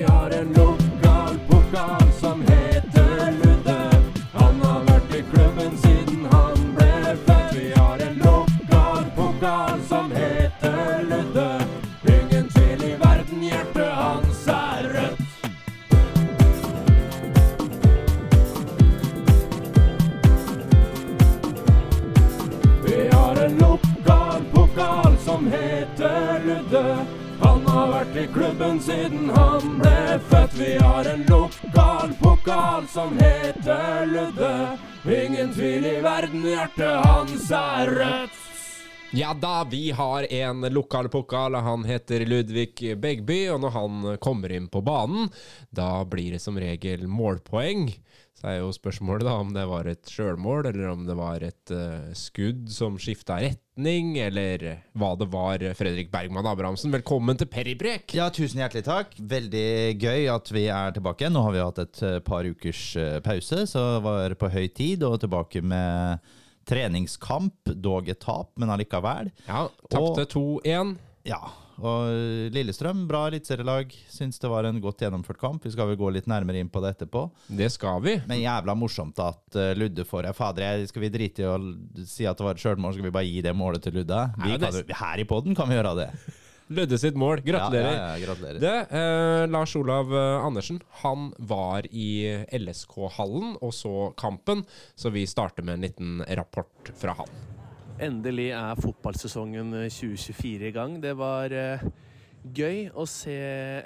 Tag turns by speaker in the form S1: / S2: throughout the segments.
S1: Vi har en lokal har en lokal pokal. Han heter
S2: Ludvig Begby, og når han kommer inn på banen, da blir det som regel målpoeng. Så er jo spørsmålet da om det var et sjølmål, eller om det var et uh, skudd som skifta retning, eller hva det var. Fredrik Bergman Abrahamsen, velkommen til Peribrek!
S3: Ja, tusen hjertelig takk. Veldig gøy at vi er tilbake. Nå har vi hatt et eh, par ukers eh, pause, så det var på høy tid og tilbake med treningskamp, dog et tap, men allikevel.
S2: Ja, tapte 2-1.
S3: Ja, og Lillestrøm, bra eliteserielag. Syns det var en godt gjennomført kamp. Vi skal vel gå litt nærmere inn på det etterpå.
S2: Det skal vi.
S3: Men jævla morsomt at uh, Ludde får ja, Fader, skal vi drite i å si at det var et sjølmål, skal vi bare gi det målet til Ludde? Vi
S2: det-
S3: kan, her i poden kan vi gjøre det.
S2: Ludde sitt mål. Gratulerer.
S3: Ja, ja, ja, gratulerer.
S2: Det, eh, Lars Olav eh, Andersen han var i LSK-hallen og så kampen, så vi starter med en liten rapport fra han.
S4: Endelig er fotballsesongen 2024 i gang. Det var eh, gøy å se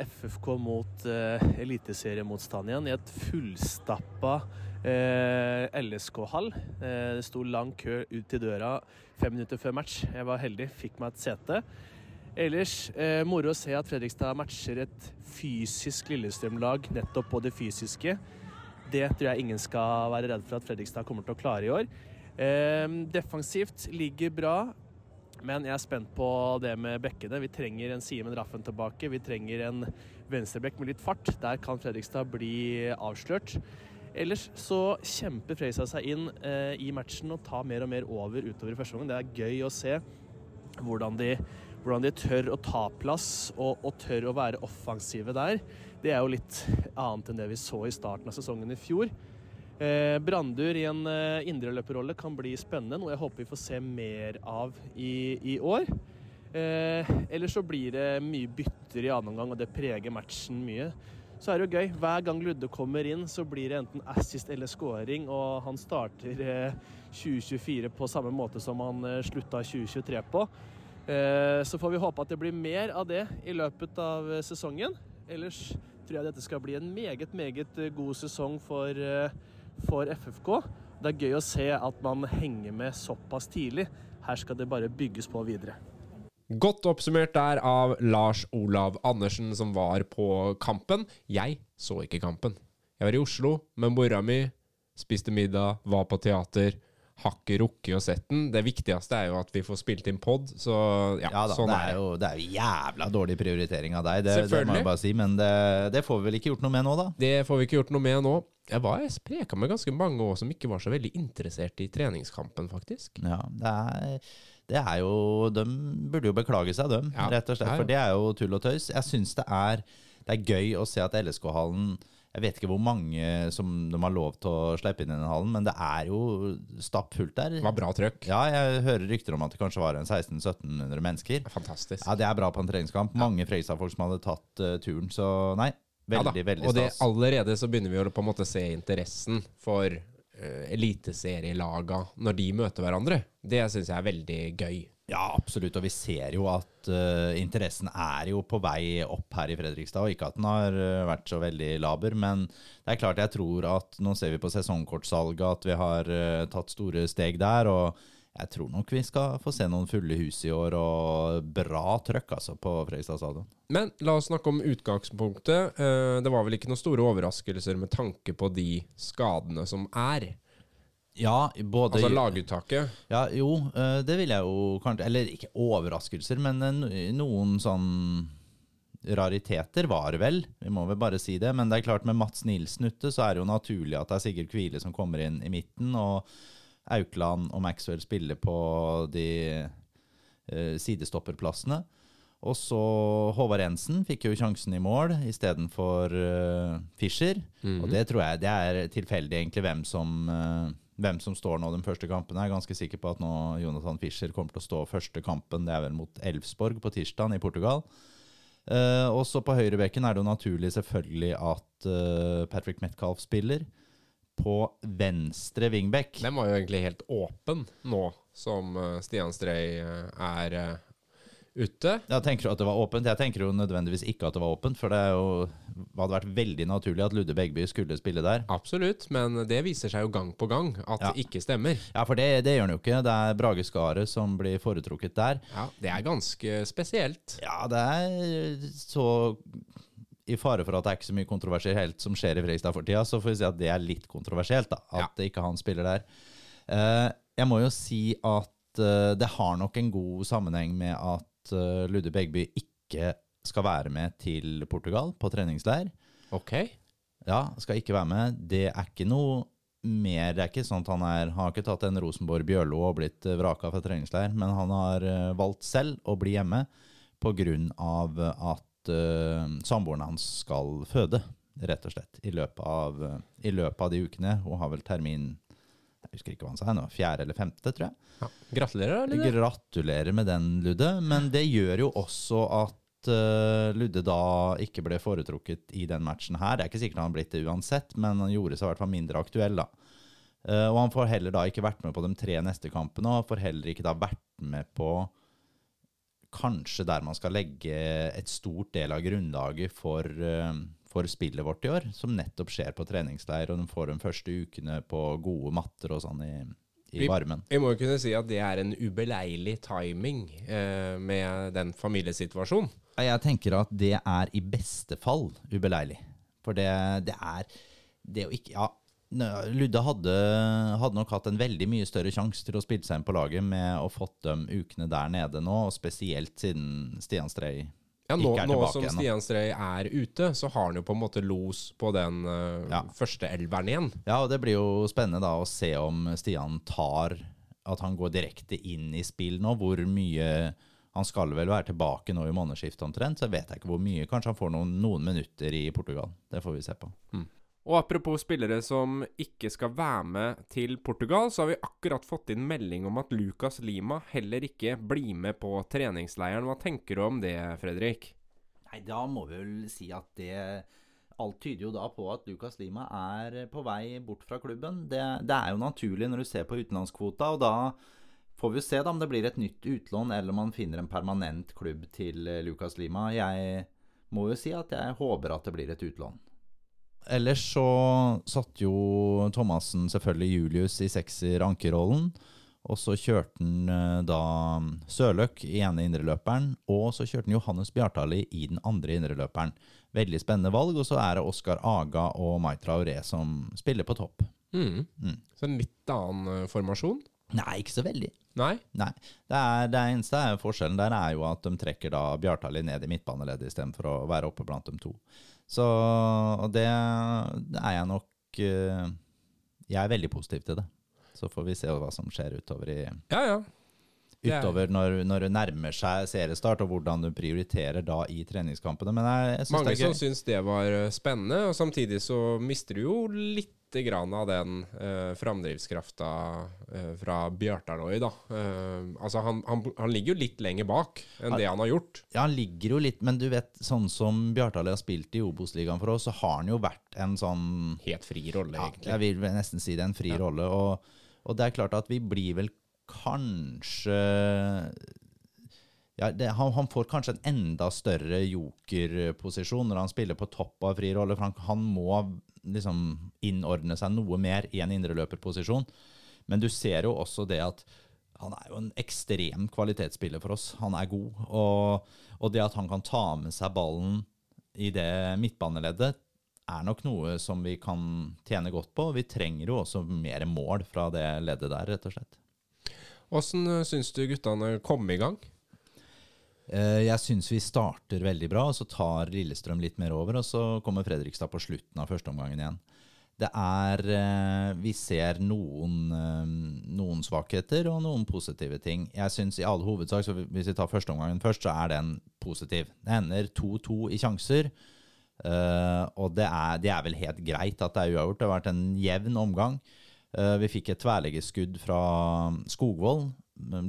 S4: FFK mot eh, eliteseriemotstand igjen i et fullstappa eh, LSK-hall. Eh, det sto lang kø ut til døra fem minutter før match. Jeg var heldig, fikk meg et sete. Ellers eh, moro å se at Fredrikstad matcher et fysisk Lillestrøm-lag nettopp på det fysiske. Det tror jeg ingen skal være redd for at Fredrikstad kommer til å klare i år. Eh, defensivt ligger bra, men jeg er spent på det med bekkene. Vi trenger en Simen Raffen tilbake. Vi trenger en venstrebekk med litt fart. Der kan Fredrikstad bli avslørt. Ellers så kjemper Fredrikstad seg inn eh, i matchen og tar mer og mer over utover i første omgang. Det er gøy å se hvordan de, hvordan de tør å ta plass og, og tør å være offensive der. Det er jo litt annet enn det vi så i starten av sesongen i fjor. Eh, Brandur i en eh, indreløperrolle kan bli spennende, noe jeg håper vi får se mer av i, i år. Eh, ellers så blir det mye bytter i annen omgang, og det preger matchen mye. Så er det jo gøy. Hver gang Ludde kommer inn, så blir det enten assist eller scoring, og han starter eh, 2024 på samme måte som han eh, slutta 2023 på. Eh, så får vi håpe at det blir mer av det i løpet av eh, sesongen. Ellers tror jeg dette skal bli en meget, meget eh, god sesong for, for FFK. Det er gøy å se at man henger med såpass tidlig. Her skal det bare bygges på videre.
S2: Godt oppsummert der av Lars Olav Andersen, som var på kampen. Jeg så ikke kampen. Jeg var i Oslo med mora mi, spiste middag, var på teater. Har ikke rukket å sett den. Det viktigste er jo at vi får spilt inn pod, så ja,
S3: Ja da,
S2: sånn
S3: det
S2: er
S3: jo, det er jo jævla dårlig prioritering av deg, det, det må jeg bare si. Men det, det får vi vel ikke gjort noe med nå, da.
S2: Det får vi ikke gjort noe med nå. Jeg var jeg spreka med ganske mange òg som ikke var så veldig interessert i treningskampen, faktisk.
S3: Ja, det er, det er jo De burde jo beklage seg, dem,
S2: Ja,
S3: rett og slett. For det er jo tull og tøys. Jeg syns det er, det er gøy å se at LSK-hallen Jeg vet ikke hvor mange som de har lov til å slippe inn i den hallen, men det er jo stappfullt der.
S2: Det var bra trøkk.
S3: Ja, jeg hører rykter om at det kanskje var en 1600-1700 mennesker.
S2: Fantastisk.
S3: Ja, Det er bra på en treningskamp. Mange Fredrikstad-folk som hadde tatt uh, turen. Så nei,
S2: Ja da,
S3: veldig, stas.
S2: Og det, allerede så begynner vi å på en måte se interessen for uh, eliteserielaga når de møter hverandre. Det syns jeg er veldig gøy.
S3: Ja, absolutt. Og vi ser jo at uh, interessen er jo på vei opp her i Fredrikstad. Og ikke at den har eh, vært så veldig laber, men det er klart jeg tror at nå ser vi på sesongkortsalget at vi har uh, tatt store steg der. Og jeg tror nok vi skal få se noen fulle hus i år, og bra trøkk altså på Fredrikstad stadion.
S2: Men la oss snakke om utgangspunktet. Det var vel ikke noen store overraskelser med tanke på de skadene som er.
S3: Ja, både
S2: Altså laguttaket.
S3: Ja, jo, eh, det vil jeg jo kanskje Eller ikke overraskelser, men eh, noen sånn rariteter var det vel. Vi må vel bare si det. Men det er klart med Mats Nilsen ute, så er det jo naturlig at det er Sigurd Kvile som kommer inn i midten. Og Aukland og Maxwell spiller på de eh, sidestopperplassene. Og så Håvard Jensen fikk jo sjansen i mål istedenfor uh, Fischer. Og det tror jeg det er tilfeldig egentlig hvem som, eh, hvem som står nå den første kampen. Jeg er ganske sikker på at nå Jonathan Fischer kommer til å stå første kampen. Det er vel mot Elfsborg på tirsdag i Portugal. Uh, også på høyrebekken er det jo naturlig selvfølgelig at uh, Patrick Metcalf spiller. På venstre wingback
S2: Den var jo egentlig helt åpen nå som eh, Stian Strøy eh, er eh, ute.
S3: Ja, tenker du at det var åpent? Jeg tenker jo nødvendigvis ikke at det var åpent, for det er jo, hadde vært veldig naturlig at Ludde Begby skulle spille der.
S2: Absolutt, men det viser seg jo gang på gang at
S3: Ja.
S2: det ikke stemmer.
S3: Ja, for det, det gjør han jo ikke. Det er Brage Skaret som blir foretrukket der.
S2: Ja, Det er ganske spesielt.
S3: Ja, det er så I fare for at det er ikke så mye kontroversielt som skjer i Fredrikstad for tida, så får vi si at det er litt kontroversielt, da. At ikke han spiller der. Uh, jeg må jo si at uh, det har nok en god sammenheng med at uh, Ludde Begby ikke skal være med til Portugal på treningsleir.
S2: Ok.
S3: Ja, skal ikke være med. Det er ikke noe mer Det er ikke sånn at han er, har ikke tatt en Rosenborg Bjørlo og blitt eh, vraka fra treningsleir, men han har eh, valgt selv å bli hjemme pga. at uh, samboeren hans skal føde, rett og slett, i løpet av, eh, i løpet av de ukene. Hun har vel termin jeg husker ikke hva han sa nå, fjerde eller femte, tror jeg.
S2: Ja. Gratulerer, Ludde.
S3: Gratulerer med den, Ludde. Men det gjør jo også at uh, Ludde da ikke ble foretrukket i den matchen her. Det er ikke sikkert han har blitt det uansett, men han gjorde seg i hvert fall mindre aktuell, da. Uh, og han får heller da ikke vært med på de tre neste kampene, og får heller ikke da vært med på kanskje der man skal legge et stort del av grunnlaget for, eh, for spillet vårt i år, som nettopp skjer på treningsleir, og de får de første ukene på gode matter og sånn i, i
S2: Vi-
S3: varmen.
S2: Vi må jo kunne si at det er en ubeleilig timing eh, med den familiesituasjonen.
S3: Jeg tenker at det er i beste fall ubeleilig. For det, det er Det jo ikke Ja, Ludde hadde, hadde nok hatt en veldig mye større sjanse til å spille seg inn på laget med å fått de ukene der nede nå, og spesielt siden Stian Strøy
S2: Ja, nå, nå som Stian Strøy er ute, så har han jo på en måte los på den uh,
S3: Ja.
S2: første elveren igjen.
S3: Ja, og det blir jo spennende da å se om Stian tar At han går direkte inn i spill nå. Hvor mye Han skal vel være tilbake nå i månedsskiftet omtrent, så jeg vet ikke hvor mye. Kanskje han får noen, noen minutter i Portugal. Det får vi se på.
S2: Og apropos spillere som ikke skal være med til Portugal, så har vi akkurat fått inn melding om at Lucas Lima heller ikke blir med på treningsleiren. Hva tenker du om det, Fredrik?
S3: Nei, da må vi vel si at det Alt tyder jo da på at Lucas Lima er på vei bort fra klubben. Det, det er jo naturlig når du ser på utenlandskvota, og da får vi se da om det blir et nytt utlån, eller om man finner en permanent klubb til Lucas Lima. Jeg må jo si at jeg håper at det blir et utlån. Ellers så satt jo Thomassen selvfølgelig Julius i sekser-ankerrollen. Og så kjørte han eh, da Sørløk i ene indreløperen, og så kjørte han Johannes Bjartali i den andre indreløperen. Veldig spennende valg. Og så er det Oskar Aga og Maitra Aure som spiller på topp.
S2: Mm.
S3: Mm.
S2: Så en litt annen eh, formasjon?
S3: Nei, ikke så veldig.
S2: Nei?
S3: Nei. Det, er, det eneste er forskjellen der er jo at de trekker da Bjartali ned i midtbaneleddet istedenfor å være oppe blant de to. Så og det, er jeg nok eh, Jeg er veldig positiv til det. Så får vi se hva som skjer utover i
S2: Ja, ja. Er-
S3: utover når, når det nærmer seg seriestart, og hvordan du prioriterer da i treningskampene. Men jeg, jeg syns
S2: Mange
S3: det er
S2: som
S3: gøy.
S2: syns det var eh, spennende, og samtidig så mister du jo litt grann av den uh, framdriftskrafta uh, fra Bjørtarnøy, da. Uh, altså, han, han, han ligger jo litt lenger bak enn det han har gjort.
S3: Ja, han ligger jo litt, men du vet, sånn som Bjartali har spilt i Obos-ligaen for oss, så har han jo vært en sånn
S2: Helt fri rolle,
S3: ja,
S2: egentlig.
S3: Jeg vil nesten si det en fri rolle. Og, og det er klart at vi blir vel kanskje ja, det, han, han får kanskje en enda større jokerposisjon når han spiller på topp av fri rolle. For han, han må liksom innordne seg noe mer i en indreløperposisjon. Men du ser jo også det at han er jo en ekstrem kvalitetsspiller for oss. Han er god. Og, og det at han kan ta med seg ballen i det midtbaneleddet, er nok noe som vi kan tjene godt på. Vi trenger jo også mer mål fra det leddet der, rett og slett.
S2: Åssen uh, syns du guttene kom i gang?
S3: Eh, Jeg syns vi starter veldig bra, og så tar Lillestrøm litt mer over, og så kommer Fredrikstad på slutten av førsteomgangen igjen. Det er eh, Vi ser noen, eh, noen svakheter og noen positive ting. Jeg syns i all hovedsak, hvis vi tar førsteomgangen først, så er den positiv. Det ender 2-2 i sjanser. eh, og det er, det er vel helt greit at det er uavgjort. Det har vært en jevn omgang. Eh, vi fikk et tverrleggerskkudd fra Skogvold,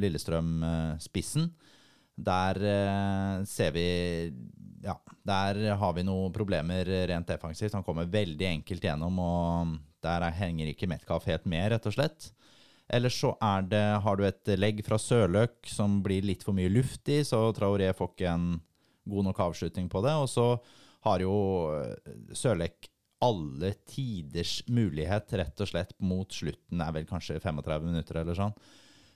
S3: Lillestrøm-spissen. Der eh, ser vi Ja, der har vi noen problemer rent defensivt. Han kommer veldig enkelt gjennom, og der er- henger ikke Metcalf helt med, rett og slett. Ellers så det, har du et legg fra Sørløk som blir litt for mye luft i, så Traoré får ikke en god nok avslutning på det. Og så har jo eh, Sørlek alle tiders mulighet, rett og slett, mot slutten. Er vel kanskje 35 minutter eller sånn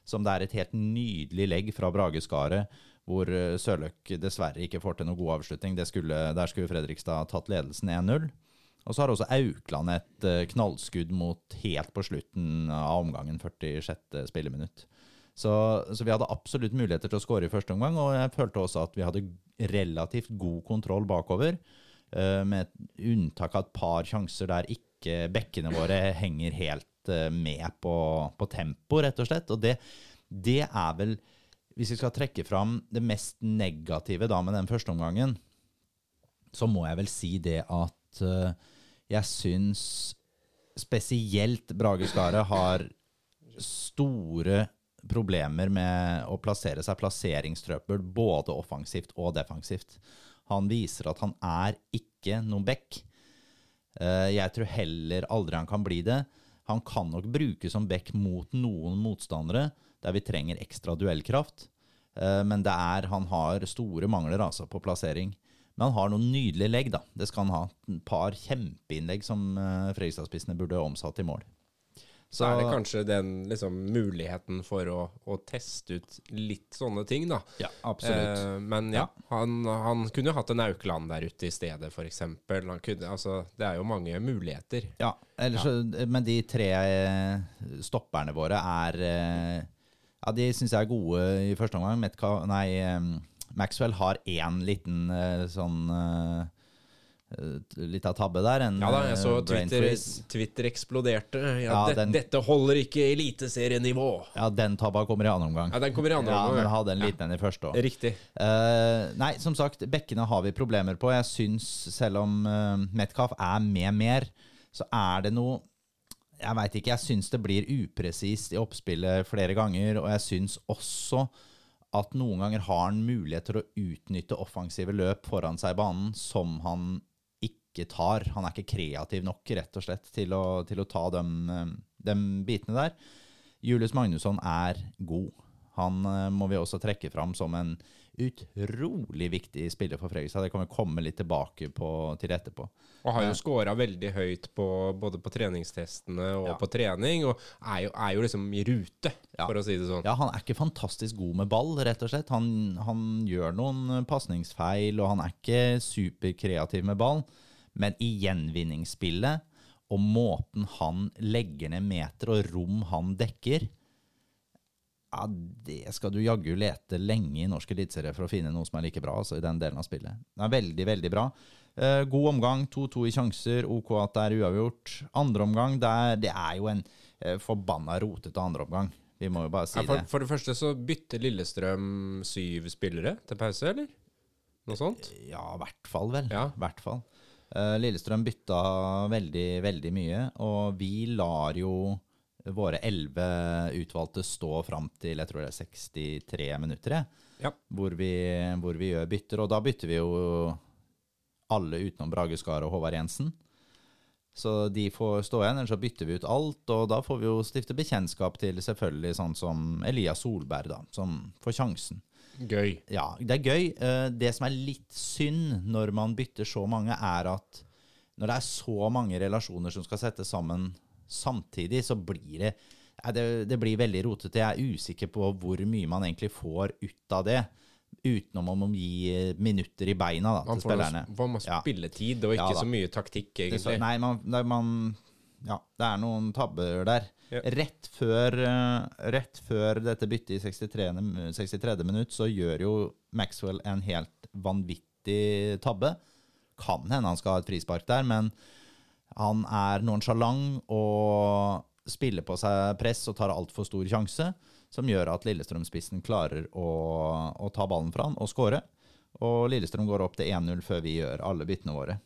S3: som det er et helt nydelig legg fra Brageskaret, hvor eh, Sørløk dessverre ikke får til noe god avslutning. Skulle, der skulle Fredrikstad tatt ledelsen 1-0. Og så har også Aukland et eh, knallskudd mot helt på slutten av omgangen, 46. spilleminutt. Så, så vi hadde absolutt muligheter til å skåre i første omgang, og jeg følte også at vi hadde relativt god kontroll bakover, med unntak av et par sjanser der ikke bekkene våre henger helt eh, med på, på tempo, rett og slett. Og det, det er vel, hvis vi skal trekke fram det mest negative da med den første omgangen, så må jeg vel si det at eh, jeg syns spesielt Brage Skaret har store problemer med å plassere seg plasseringstrøbbel både offensivt og defensivt. Han viser at han er ikke noen back. Eh, Jeg tror heller aldri han kan bli det. Han kan nok brukes som back mot noen motstandere der vi trenger ekstra duellkraft. Eh, Men det er, han har store mangler altså på plassering. Men han har noen nydelige legg. da. Det skal han ha. Et par kjempeinnlegg som eh, Fredrikstad-spissene burde omsatt i mål.
S2: Så er det kanskje den liksom, muligheten for å, å teste ut litt sånne ting, da.
S3: Ja, absolutt.
S2: Eh, men ja, Han, han kunne jo hatt en Aukland der ute i stedet, f.eks. Altså, det er jo mange muligheter.
S3: Ja, ellers, ja. men de tre eh, stopperne våre er eh, Ja, de syns jeg er gode i første omgang. Metka, nei, eh, Maxwell har én liten sånn Lita tabbe der. En
S2: Ja da, jeg så
S3: eh,
S2: Twitter. Twitter eksploderte. Ja,
S3: Ja,
S2: det,
S3: den-
S2: Dette holder ikke eliteserienivå!
S3: Ja, den tabba kommer i annen omgang.
S2: Ja, den kommer i andre
S3: Ja,
S2: omgang,
S3: men hadde en liten en i første òg.
S2: Riktig.
S3: Uh, nei, som sagt, bekkene har vi problemer på. Jeg syns, selv om uh, Metcalf er med mer, så er det noe Jeg veit ikke. Jeg syns det blir upresist i oppspillet flere ganger, og jeg syns også at noen ganger har han mulighet til å utnytte offensive løp foran seg i banen som han ikke tar. Han er ikke kreativ nok, rett og slett, til å, til å ta de, eh, bitene der. Julius Magnusson er god. Han eh, må vi også trekke fram som en utrolig viktig spiller for Fredrikstad. Det kan vi komme litt tilbake på, til etterpå.
S2: Og har jo skåra veldig høyt på, både på treningstestene og
S3: Ja.
S2: på trening, og er jo, er jo liksom i rute,
S3: Ja.
S2: for å si det sånn.
S3: Ja, han er ikke fantastisk god med ball, rett og slett. Han, han gjør noen pasningsfeil, og han er ikke superkreativ med ball. Men i gjenvinningsspillet og måten han legger ned meter og rom han dekker, ja, det skal du jaggu lete lenge i norsk eliteserie for å finne noe som er like bra altså, i den delen av spillet. Det er veldig, veldig bra. Eh, god omgang, 2-2 i sjanser, OK at det er uavgjort. Andre omgang, det er, det er jo en eh, forbanna rotete andre omgang. Vi må jo bare si
S2: Ja, for,
S3: det.
S2: for det første så bytter Lillestrøm syv spillere til pause, eller? Noe sånt?
S3: Ja, i hvert fall, vel.
S2: Ja.
S3: Hvert fall. Eh, Lillestrøm bytta veldig, veldig mye, og vi lar jo våre elleve utvalgte stå fram til jeg tror det er 63 minutter,
S2: Ja.
S3: hvor, vi, hvor vi gjør bytter. Og da bytter vi jo alle utenom Brage Skar og Håvard Jensen. Så de får stå igjen, eller så bytter vi ut alt. Og da får vi jo stifte bekjentskap til selvfølgelig sånn som Elias Solberg, da, som får sjansen.
S2: Gøy.
S3: Ja, det er gøy. Eh, Det som er litt synd når man bytter så mange, er at når det er så mange relasjoner som skal settes sammen samtidig, så blir det det, det blir veldig rotete. Jeg er usikker på hvor mye man egentlig får ut av det. Utenom om å gi minutter i beina da, til spillerne.
S2: Man får spilletid, og ikke
S3: ja,
S2: så mye taktikk,
S3: Det er så-
S2: egentlig.
S3: Nei, man, man Ja, det er noen tabber der.
S2: Ja.
S3: Rett, før, eh, rett før dette byttet i 63. 63. minutt, så gjør jo Maxwell en helt vanvittig tabbe. Kan hende han skal ha et frispark der, men Han er nonsjalant og spiller på seg press og tar altfor stor sjanse, som gjør at Lillestrøm-spissen klarer å, å ta ballen fra han og skåre. Og Lillestrøm går opp til 1-0 før vi gjør alle byttene våre.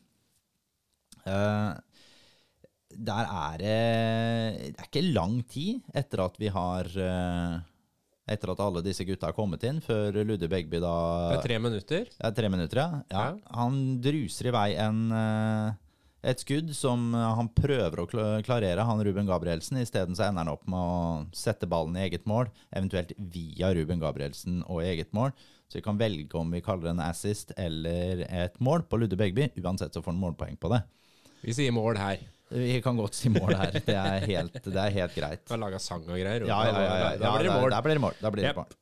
S3: Eh, der er det Det er ikke lang tid etter at vi har eh, Etter at alle disse gutta har kommet inn, før Ludde Begby da
S2: Det er tre minutter.
S3: er tre minutter, ja. ja.
S2: Ja.
S3: Han druser i vei en, eh, et skudd som han prøver å klarere, han Ruben Gabrielsen. Isteden ender han opp med å sette ballen i eget mål, eventuelt via Ruben Gabrielsen og i eget mål. Så vi kan velge om vi kaller det en assist eller et mål på Ludde Begby. Uansett så får han målpoeng på det.
S2: Vi sier mål her.
S3: Vi kan godt si mål her. Det er helt, det er helt greit.
S2: Vi har laga sang og greier. og
S3: Ja, ja, ja. ja,
S2: Da blir det
S3: ja,
S2: mål.
S3: Da blir det mål. Da blir det
S2: Jep.
S3: mål.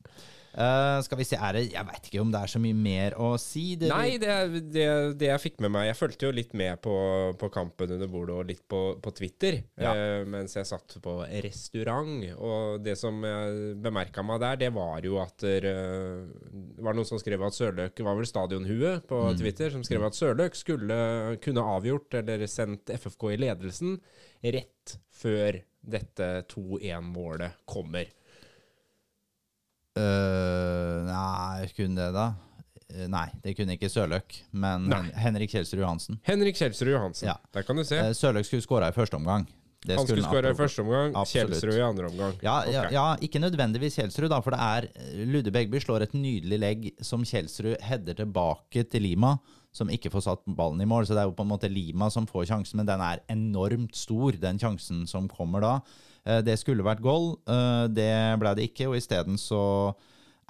S3: Eh, skal vi se, er det Jeg veit ikke om det er så mye mer å si. Det,
S2: Nei, det, det, det jeg fikk med meg Jeg fulgte jo litt med på, på kampen under bordet og litt på, på Twitter
S3: Ja.
S2: uh, mens jeg satt på restaurant. Og det som jeg bemerka meg der, det var jo at der, uh, Det var noen som skrev at Sørløk var vel stadionhue på
S3: Mm.
S2: Twitter, som skrev at Sørløk skulle kunne avgjort eller sendt FFK i ledelsen rett før dette 2-1-målet kommer.
S3: Øh, nei, kunne det da? Eh, Nei, det kunne ikke Sørløk, men
S2: Nei.
S3: Henrik Kjelsrud Johansen.
S2: Henrik Kjelsrud Johansen.
S3: Ja.
S2: Der kan du se.
S3: Eh, Sørløk skulle skåra i første omgang. Det
S2: Han skulle skåre i første omgang,
S3: Absolutt.
S2: Kjelsrud i andre omgang.
S3: Ja, ja, ja, ikke nødvendigvis Kjelsrud, da, for det er Ludde Begby slår et nydelig legg som Kjelsrud header tilbake til Lima, som ikke får satt ballen i mål. Så det er jo på en måte Lima som får sjansen, men den er enormt stor, den sjansen som kommer da. Eh, Det skulle vært goal, eh, det ble det ikke, og isteden så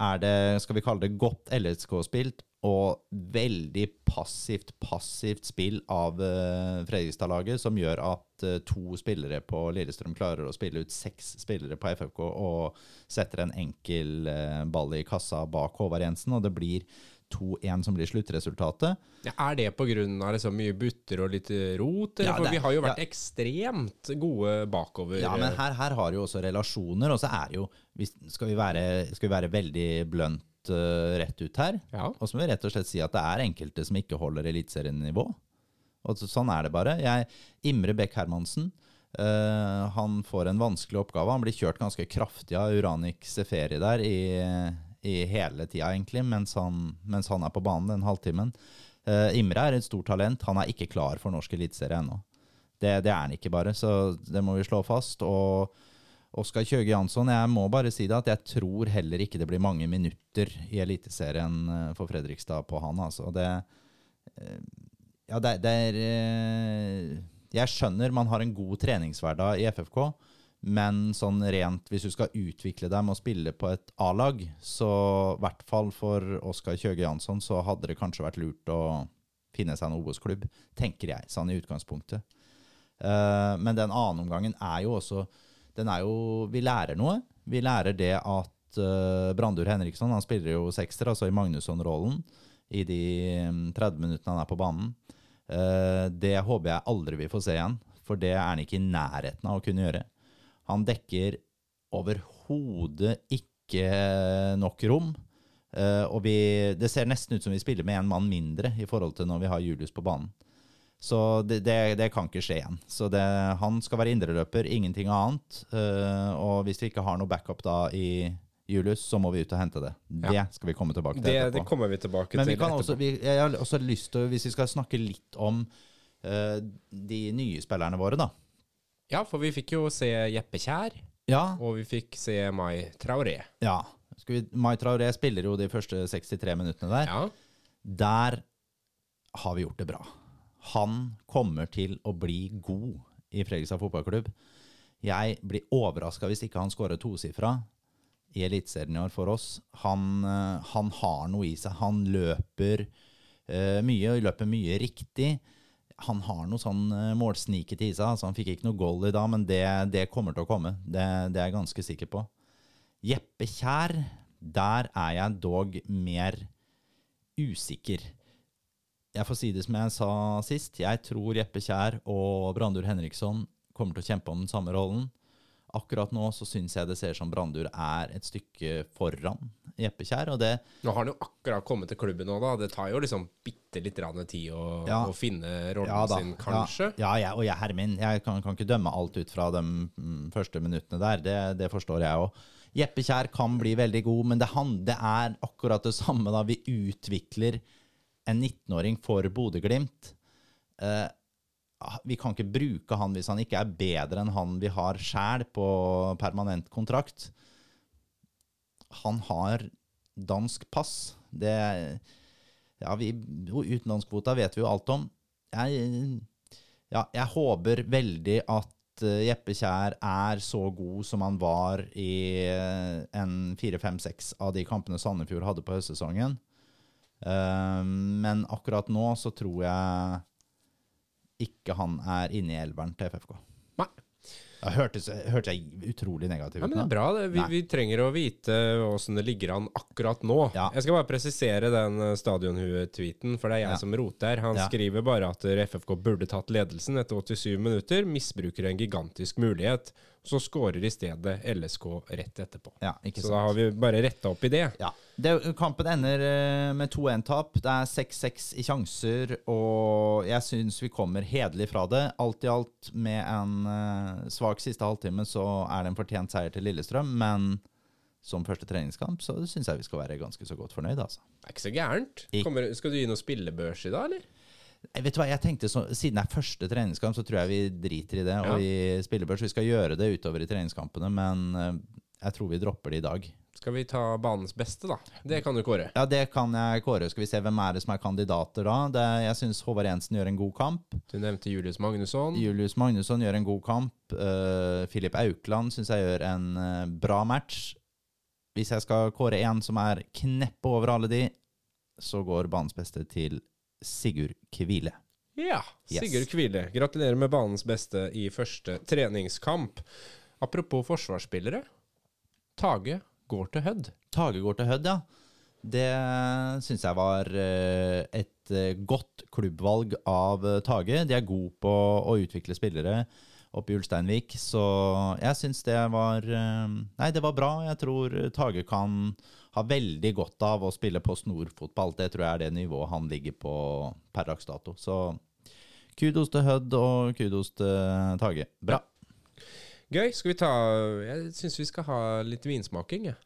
S3: er det, skal vi kalle det godt LSK-spilt, og veldig passivt, passivt spill av eh, Fredrikstad-laget, som gjør at to spillere på Lillestrøm klarer å spille ut seks spillere på FFK og setter en enkel ball i kassa bak Håvard Jensen, og det blir 2-1 som blir sluttresultatet.
S2: Ja, er det pga. Liksom mye butter og litt rot?
S3: Ja,
S2: For
S3: det-
S2: vi har jo vært
S3: ja.
S2: ekstremt gode bakover.
S3: Ja, men her, her har jo også relasjoner, og så er jo skal, vi være, skal vi være veldig blunt uh, rett ut her,
S2: Ja.
S3: og så må vi rett og slett si at det er enkelte som ikke holder eliteserienivå. Og sånn er det bare. Jeg, Imre Bech Hermansen Uh, han får en vanskelig oppgave. Han blir kjørt ganske kraftig av Uranik Seferi der i, i hele tida, egentlig, mens han, mens han er på banen den halvtimen. Uh, Imre er et stort talent. Han er ikke klar for norsk eliteserie ennå. Det, det er han ikke bare, så det må vi slå fast. Og Oskar Kjøge Jansson, jeg må bare si det at jeg tror heller ikke det blir mange minutter i Eliteserien eh, for Fredrikstad på han. Altså. Det, eh, ja, det, det er Jeg skjønner man har en god treningshverdag i FFK, men sånn rent hvis du skal utvikle dem og spille på et A-lag, så i hvert fall for Oskar Kjøge Jansson, så hadde det kanskje vært lurt å finne seg en Obos-klubb, tenker jeg, sånn i utgangspunktet. Uh, men den annen omgangen er jo også den er jo, Vi lærer noe. Vi lærer det at uh, Brandur Henriksson han spiller jo sekser, altså i Magnusson-rollen, i de mm, 30 minuttene han er på banen. Uh, det håper jeg aldri vi får se igjen, for det er han ikke i nærheten av å kunne gjøre. Han dekker overhodet ikke nok rom. eh, og vi, det ser nesten ut som vi spiller med en mann mindre i forhold til når vi har Julius på banen. Så det, det, det kan ikke skje igjen. Så det, han skal være indreløper, ingenting annet. Eh, og hvis vi ikke har noe backup da i Julius, så må vi ut og hente det. Det skal vi komme tilbake til
S2: det,
S3: etterpå.
S2: det kommer vi tilbake
S3: Men
S2: til
S3: vi kan
S2: etterpå.
S3: også, vi, jeg har også lyst til, hvis vi skal snakke litt om uh, de nye spillerne våre, da.
S2: Ja, for vi fikk jo se Jeppe Kjær,
S3: Ja.
S2: og vi fikk se Mai Traoré.
S3: ja. Vi, Mai Traoré spiller jo de første 63 minuttene der.
S2: Ja.
S3: Der har vi gjort det bra. Han kommer til å bli god i Fredrikstad fotballklubb. Jeg blir overraska hvis ikke han skårer tosifra i Eliteserien i år for oss. Han, eh, han har noe i seg. Han løper uh, mye, og løper mye riktig. Han har noe sånn uh, målsniket i seg. Altså, han fikk ikke noe goal i dag, men det, det kommer til å komme. Det, det er jeg ganske sikker på. Jeppe Kjær, der er jeg dog mer usikker. Jeg får si det som jeg sa sist. Jeg tror Jeppe Kjær og Brandur Henriksson kommer til å kjempe om den samme rollen. Akkurat nå så syns jeg det ser som Brandur er et stykke foran Jeppe Kjær, og det
S2: Nå har han jo akkurat kommet til klubben nå, da. Det tar jo liksom bitte litt tid å,
S3: Ja.
S2: å finne rollen
S3: Ja
S2: sin, kanskje.
S3: Ja, ja jeg, og jeg, Hermin, jeg kan, kan ikke dømme alt ut fra de mm, første minuttene der. Det, det forstår jeg òg. Jeppe Kjær kan bli veldig god, men det, han, det er akkurat det samme. da Vi utvikler en 19-åring for Bodø-Glimt. Eh, vi kan ikke bruke han hvis han ikke er bedre enn han vi har sjæl på permanent kontrakt. Han har dansk pass. Det Ja, vi, utenlandskvota vet vi jo alt om. Jeg, ja, jeg håper veldig at eh, Jeppe Kjær er så god som han var i eh, en fire-fem-seks av de kampene Sandefjord hadde på høstsesongen. Eh, men akkurat nå så tror jeg ikke han er inne i elveren til FFK.
S2: Nei.
S3: Det hørtes, hørtes jeg utrolig negativ
S2: Ja, men det er bra. Det. Vi, vi trenger å vite åssen det ligger an akkurat nå.
S3: Ja.
S2: Jeg skal bare presisere den eh, stadionhue-tweeten, for det er jeg
S3: Ja.
S2: som roter. Han skriver bare at FFK burde tatt ledelsen etter 87 minutter, misbruker en gigantisk mulighet. Så skårer i stedet LSK rett etterpå.
S3: Ja,
S2: Så da har vi bare retta opp i det.
S3: Ja. Det, kampen ender eh, med 2-1-tap. Det er 6-6 i sjanser, og jeg syns vi kommer hederlig fra det. Alt i alt, med en eh, svak siste halvtime, så er det en fortjent seier til Lillestrøm. Men som første treningskamp så syns jeg vi skal være ganske så godt fornøyd, altså.
S2: Det er ikke så gærent. Kommer, skal du gi noe spillebørs i dag, eller?
S3: Jeg vet du hva, jeg tenkte så, Siden det er første treningskamp, så tror jeg vi driter i det. Og spiller børs. vi skal gjøre det utover i treningskampene, men eh, jeg tror vi dropper det i dag.
S2: Skal vi ta banens beste, da? Det kan du kåre.
S3: Ja, det kan jeg kåre. Skal vi se hvem er det som er kandidater da. Det, jeg syns Håvard Jensen gjør en god kamp.
S2: Du nevnte Julius Magnusson.
S3: Julius Magnusson gjør en god kamp. Uh, Filip Aukland syns jeg gjør en uh, bra match. Hvis jeg skal kåre en som er kneppe over alle de, så går banens beste til Sigurd Kvile.
S2: Ja,
S3: Yes.
S2: Sigurd Kvile. Gratulerer med banens beste i første treningskamp. Apropos forsvarsspillere. Tage går til Hødd.
S3: Tage går til Hødd, ja. Det syns jeg var eh, et eh, godt klubbvalg av eh, Tage. De er gode på å utvikle spillere oppe i Ulsteinvik, så jeg syns det var Nei, det var bra. Jeg tror Tage kan ha veldig godt av å spille på snorfotball. Det tror jeg er det nivået han ligger på per dags dato. Så kudos til Hødd og kudos til Tage. Bra.
S2: Gøy. Skal vi ta Jeg syns vi skal ha litt vinsmaking. jeg.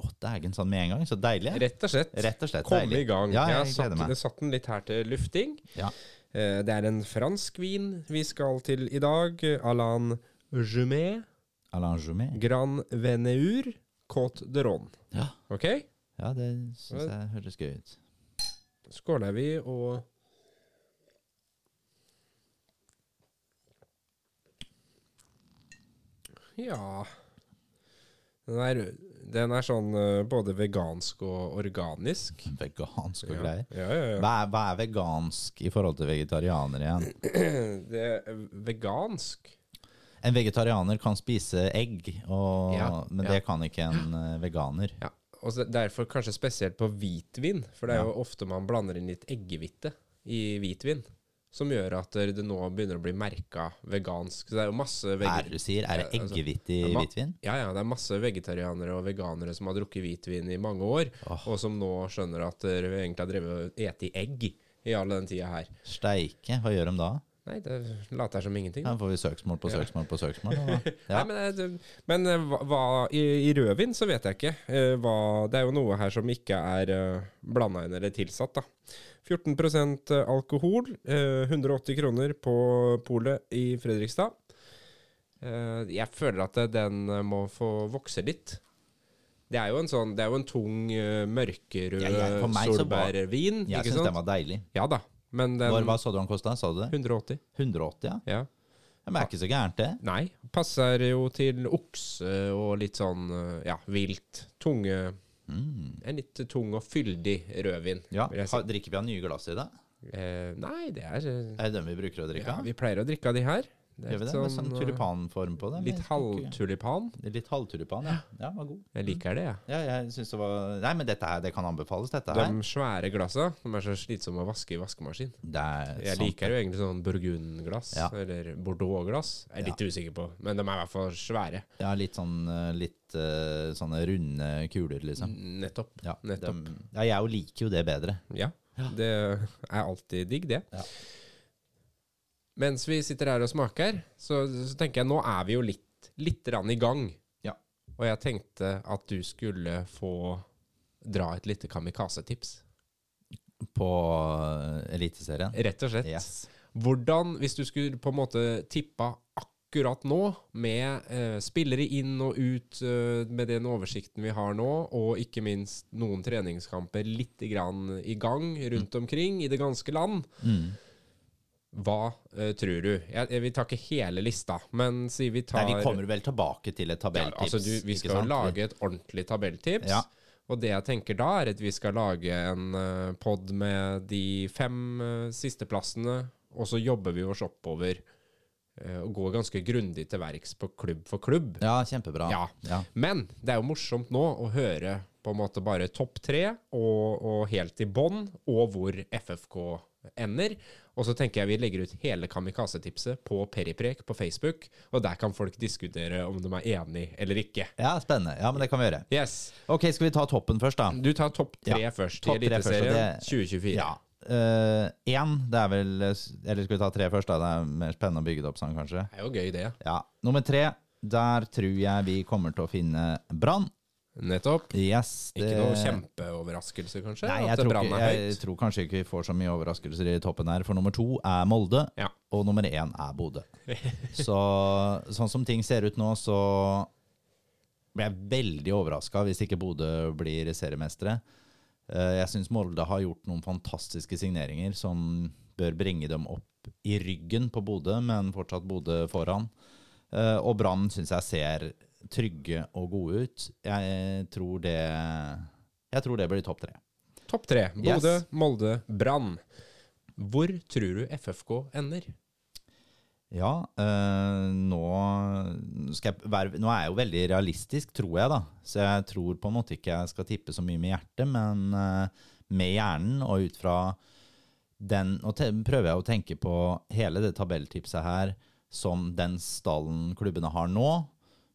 S3: Å, dægen sånn med en gang. Så deilig.
S2: Rett og slett.
S3: Rett og slett
S2: Komme
S3: deilig.
S2: i gang.
S3: Ja,
S2: jeg har
S3: jeg
S2: satt,
S3: meg.
S2: satt den litt her til lufting.
S3: Ja.
S2: Eh, Det er en fransk vin vi skal til i dag. Alain Jumet,
S3: Alain Jumet.
S2: Grand Veneur, Côte de Ron.
S3: Ja.
S2: OK?
S3: Ja, det syns jeg høres gøy ut.
S2: Skåler vi og Ja Den er, den er sånn eh, både vegansk og organisk.
S3: Vegansk og greier.
S2: ja, ja, ja.
S3: Hva er, hva er vegansk i forhold til vegetarianer igjen?
S2: Det er vegansk
S3: En vegetarianer kan spise egg, og,
S2: Ja,
S3: men det kan ikke en eh, veganer.
S2: Ja, og derfor kanskje spesielt på hvitvin, for det er jo ofte man blander inn litt eggehvite i hvitvin, som gjør at det nå begynner å bli merka vegansk. Så det er jo masse
S3: er det du sier? Er det
S2: altså,
S3: eggehvitt i hvitvin?
S2: Ja, ja, det er masse vegetarianere og veganere som har drukket hvitvin i mange år,
S3: oh.
S2: og som nå skjønner at de egentlig har drevet og spist egg i all den tida her.
S3: Steike, hva gjør de da?
S2: Nei, det later som ingenting.
S3: Ja, får vi søksmål på søksmål på søksmål? da? Ja.
S2: Nei, men men eh, hva, i, I rødvin så vet jeg ikke. eh, hva, det er jo noe her som ikke er blanda inn eller tilsatt. da. 14% alkohol. eh, 180 kroner på polet i Fredrikstad. Eh, jeg føler at den eh, må få vokse litt. Det er jo en sånn, det er jo en tung, eh, mørkerød
S3: Ja, ja,
S2: solbærvin.
S3: Jeg syns den var deilig.
S2: Ja da. Men den
S3: Hvor, hva så du han kosta? Sa du det?
S2: 180.
S3: 180, ja?
S2: Ja.
S3: Men det er ikke så gærent, det.
S2: Nei. Passer jo til okse og litt sånn eh, ja, vilt. Tunge
S3: Mm.
S2: En litt tung og fyldig rødvin.
S3: Ja,
S2: si.
S3: Drikker vi av nye glass i det?
S2: Eh, nei, det er eh,
S3: Er det den vi bruker å drikke
S2: Ja, vi pleier å drikke av de her. Det
S3: Gjør vi det? Med sånn tulipanform på det?
S2: Litt halvtulipan.
S3: Litt halvtulipan, ja. Ja, var god.
S2: Jeg liker det, jeg.
S3: Ja, jeg synes det var Nei, men dette her, det kan anbefales, dette
S2: De svære glassa de er så slitsomme å vaske i vaskemaskin.
S3: Det er
S2: Jeg
S3: sant.
S2: liker jo egentlig sånn burgundglass,
S3: Ja.
S2: eller bordeauxglass. Jeg er litt usikker på, men de er i hvert fall svære.
S3: Ja, litt sånn eh, Litt eh, sånne runde kuler, liksom.
S2: Nettopp.
S3: Ja,
S2: Nettopp.
S3: De, ja, jeg jo liker jo det bedre.
S2: Ja. Det er alltid digg, det.
S3: Ja.
S2: Mens vi sitter her og smaker, så, så tenker jeg nå er vi jo litt, litt i gang.
S3: Ja.
S2: Og jeg tenkte at du skulle få dra et lite kamikaze-tips.
S3: På eh, Eliteserien.
S2: Rett og slett.
S3: Yes.
S2: Hvordan, hvis du skulle på en måte tippa akkurat nå, med eh, spillere inn og ut eh, med den oversikten vi har nå, og ikke minst noen treningskamper litt grann i gang rundt omkring i det ganske land,
S3: Mm.
S2: Hva uh, tror du? Jeg, jeg, vi tar ikke hele lista, men si vi tar
S3: Nei, vi kommer vel tilbake til et
S2: ja,
S3: tabelltips.
S2: altså du, Vi skal jo lage et ordentlig tabelltips.
S3: Ja.
S2: Og det jeg tenker da, er at vi skal lage en uh, pod med de fem uh, sisteplassene, og så jobber vi oss oppover eh, og går ganske grundig til verks på klubb for klubb.
S3: Ja, kjempebra.
S2: Ja.
S3: Ja.
S2: Men det er jo morsomt nå å høre på en måte bare topp tre, og, og helt i bånn, og hvor FFK ender. Og så tenker jeg vi legger ut hele Kamikaze-tipset på Periprek på Facebook, og der kan folk diskutere om de er enig eller ikke.
S3: ja, spennende. Ja, men det kan vi gjøre.
S2: Yes.
S3: Ok, skal vi ta toppen først, da?
S2: Du tar topp tre
S3: Ja,
S2: først i Eliteserien 2024.
S3: Ja. Én, det er vel Eller skal vi ta tre først, da? Det er mer spennende å bygge det opp sånn, kanskje.
S2: Det er jo gøy, det.
S3: Ja. Nummer tre, der tror jeg vi kommer til å finne Brann.
S2: Nettopp.
S3: Yes.
S2: Ikke noe kjempeoverraskelse, kanskje?
S3: Nei, jeg tror, ikke, jeg tror kanskje ikke vi får så mye overraskelser i toppen her. For nummer to er Molde,
S2: Ja.
S3: og nummer én er Bodø. Så sånn som ting ser ut nå, så blir jeg veldig overraska hvis ikke Bodø blir seriemestere. Eh, Jeg syns Molde har gjort noen fantastiske signeringer som bør bringe dem opp i ryggen på Bodø, men fortsatt Bodø foran. Eh, Og Brann syns jeg ser trygge og gode ut. Jeg tror det Jeg tror det blir topp tre.
S2: Topp tre. Bodø,
S3: Yes.
S2: Molde, Brann. Hvor tror du FFK ender?
S3: Ja, øh, nå, skal jeg nå er jeg jo veldig realistisk, tror jeg, da. Så jeg tror på en måte ikke jeg skal tippe så mye med hjertet, men eh, med hjernen og ut fra den Og prøver jeg å tenke på hele det tabelltipset her som den stallen klubbene har nå,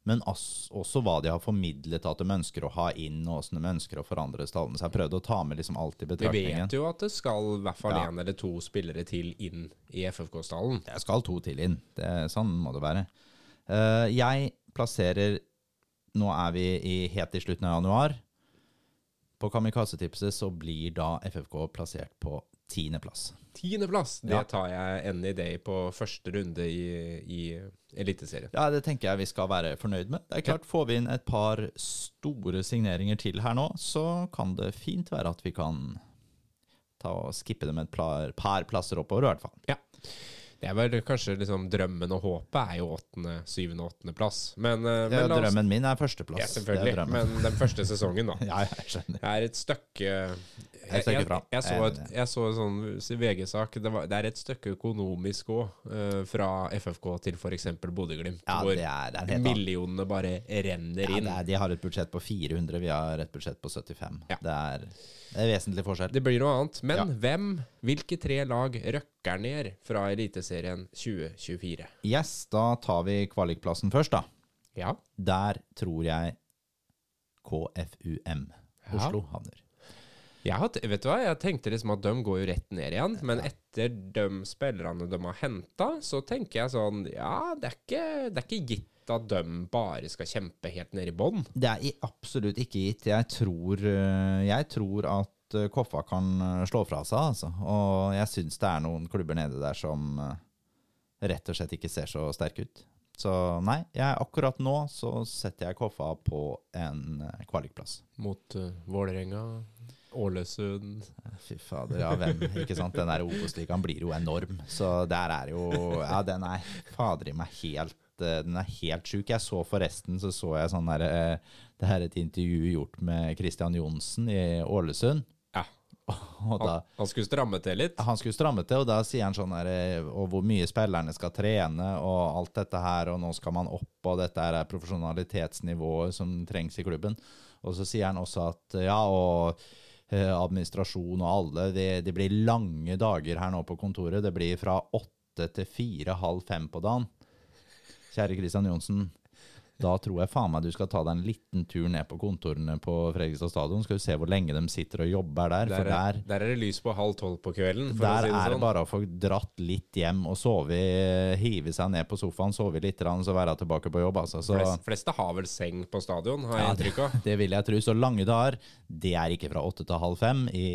S3: men også hva de har formidlet at de ønsker å ha inn, og hvordan de ønsker å forandre stallen. Så jeg prøvde å ta med liksom alt i
S2: Vi vet jo at det skal i hvert fall
S3: Ja.
S2: eller to spillere til inn i FFK-stallen.
S3: Det skal to til inn. Det, sånn må det være. Uh, jeg plasserer Nå er vi i, helt i slutten av januar. På Kamikaze-tipset så blir da FFK plassert på tiendeplass.
S2: Tiendeplass, det
S3: Ja.
S2: tar jeg any day på første runde i, i Eliteserien.
S3: Ja, det tenker jeg vi skal være fornøyd med. Det er klart, Får vi inn et par store signeringer til her nå, så kan det fint være at vi kan ta og skippe dem et par, par plasser oppover, i hvert fall.
S2: Ja. Det er vel kanskje liksom drømmen og håpet er jo åttende, syvende og åttende plass. Men, eh,
S3: Ja,
S2: men oss-
S3: drømmen min er førsteplass.
S2: Ja, selvfølgelig. Men den første sesongen, da.
S3: Ja, jeg skjønner.
S2: Det er Et stykke jeg, jeg, jeg, så
S3: Jeg
S2: et, jeg så en sånn VG-sak. Det, det er et stykke økonomisk òg, fra FFK til f.eks. Bodø-Glimt.
S3: Ja,
S2: hvor
S3: det er, det er
S2: millionene bare renner
S3: Ja,
S2: inn.
S3: er, de har et budsjett på 400, vi har et budsjett på 75.
S2: Ja.
S3: Det, er, det er vesentlig forskjell.
S2: Det blir noe annet. Men hvem, hvilke tre lag røkker ned fra Eliteserien 2024?
S3: Yes, da tar vi kvalikplassen først, da.
S2: Ja.
S3: Der tror jeg KFUM
S2: Ja.
S3: Oslo havner.
S2: Jeg, har, vet du hva? jeg tenkte liksom at de går jo rett ned igjen, men etter de spillerne de har henta, så tenker jeg sånn Ja, det er ikke, det er ikke gitt at de bare skal kjempe helt ned i bånn.
S3: Det er absolutt ikke gitt. Jeg tror, øh, jeg tror at øh, Koffa kan øh, slå fra seg, altså. Og jeg syns det er noen klubber nede der som rett og slett ikke ser så sterke ut. Så nei, jeg, akkurat nå så setter jeg Koffa på en kvalikplass.
S2: Mot uh, Vålerenga, Ålesund
S3: Fy fader, ja hvem, ikke sant? Den der Obos-ligaen blir jo enorm. Så der er jo Ja, den er fader i meg helt eh, Den er helt sjuk. Jeg så forresten så så jeg sånn der eh, Det her er et intervju gjort med Christian Johnsen i Ålesund.
S2: Ja.
S3: Da
S2: Han, skulle stramme til litt.
S3: han skulle stramme til, og da sier han sånn der, eh, Og hvor mye spillerne skal trene, og alt dette her, og nå skal man opp, og dette er profesjonalitetsnivået som trengs i klubben. Og så sier han også at ja, og administrasjon og alle, det, det blir lange dager her nå på kontoret. Det blir fra åtte til fire, halv fem på dagen. Kjære Kristian Johnsen. Da tror jeg faen meg du skal ta deg en liten tur ned på kontorene på Fredrikstad stadion. Skal du se hvor lenge de sitter og jobber der.
S2: Der er,
S3: der,
S2: der er det lys på halv tolv på kvelden. For
S3: der
S2: si det
S3: er det
S2: sånn.
S3: bare å få dratt litt hjem og sove, hive seg ned på sofaen, sove litt, så være tilbake på jobb. Altså. Så
S2: Flest, fleste har vel seng på stadion, har jeg
S3: Ja,
S2: inntrykk av.
S3: det vil jeg tro. Så lange dager, det er ikke fra åtte til halv fem i,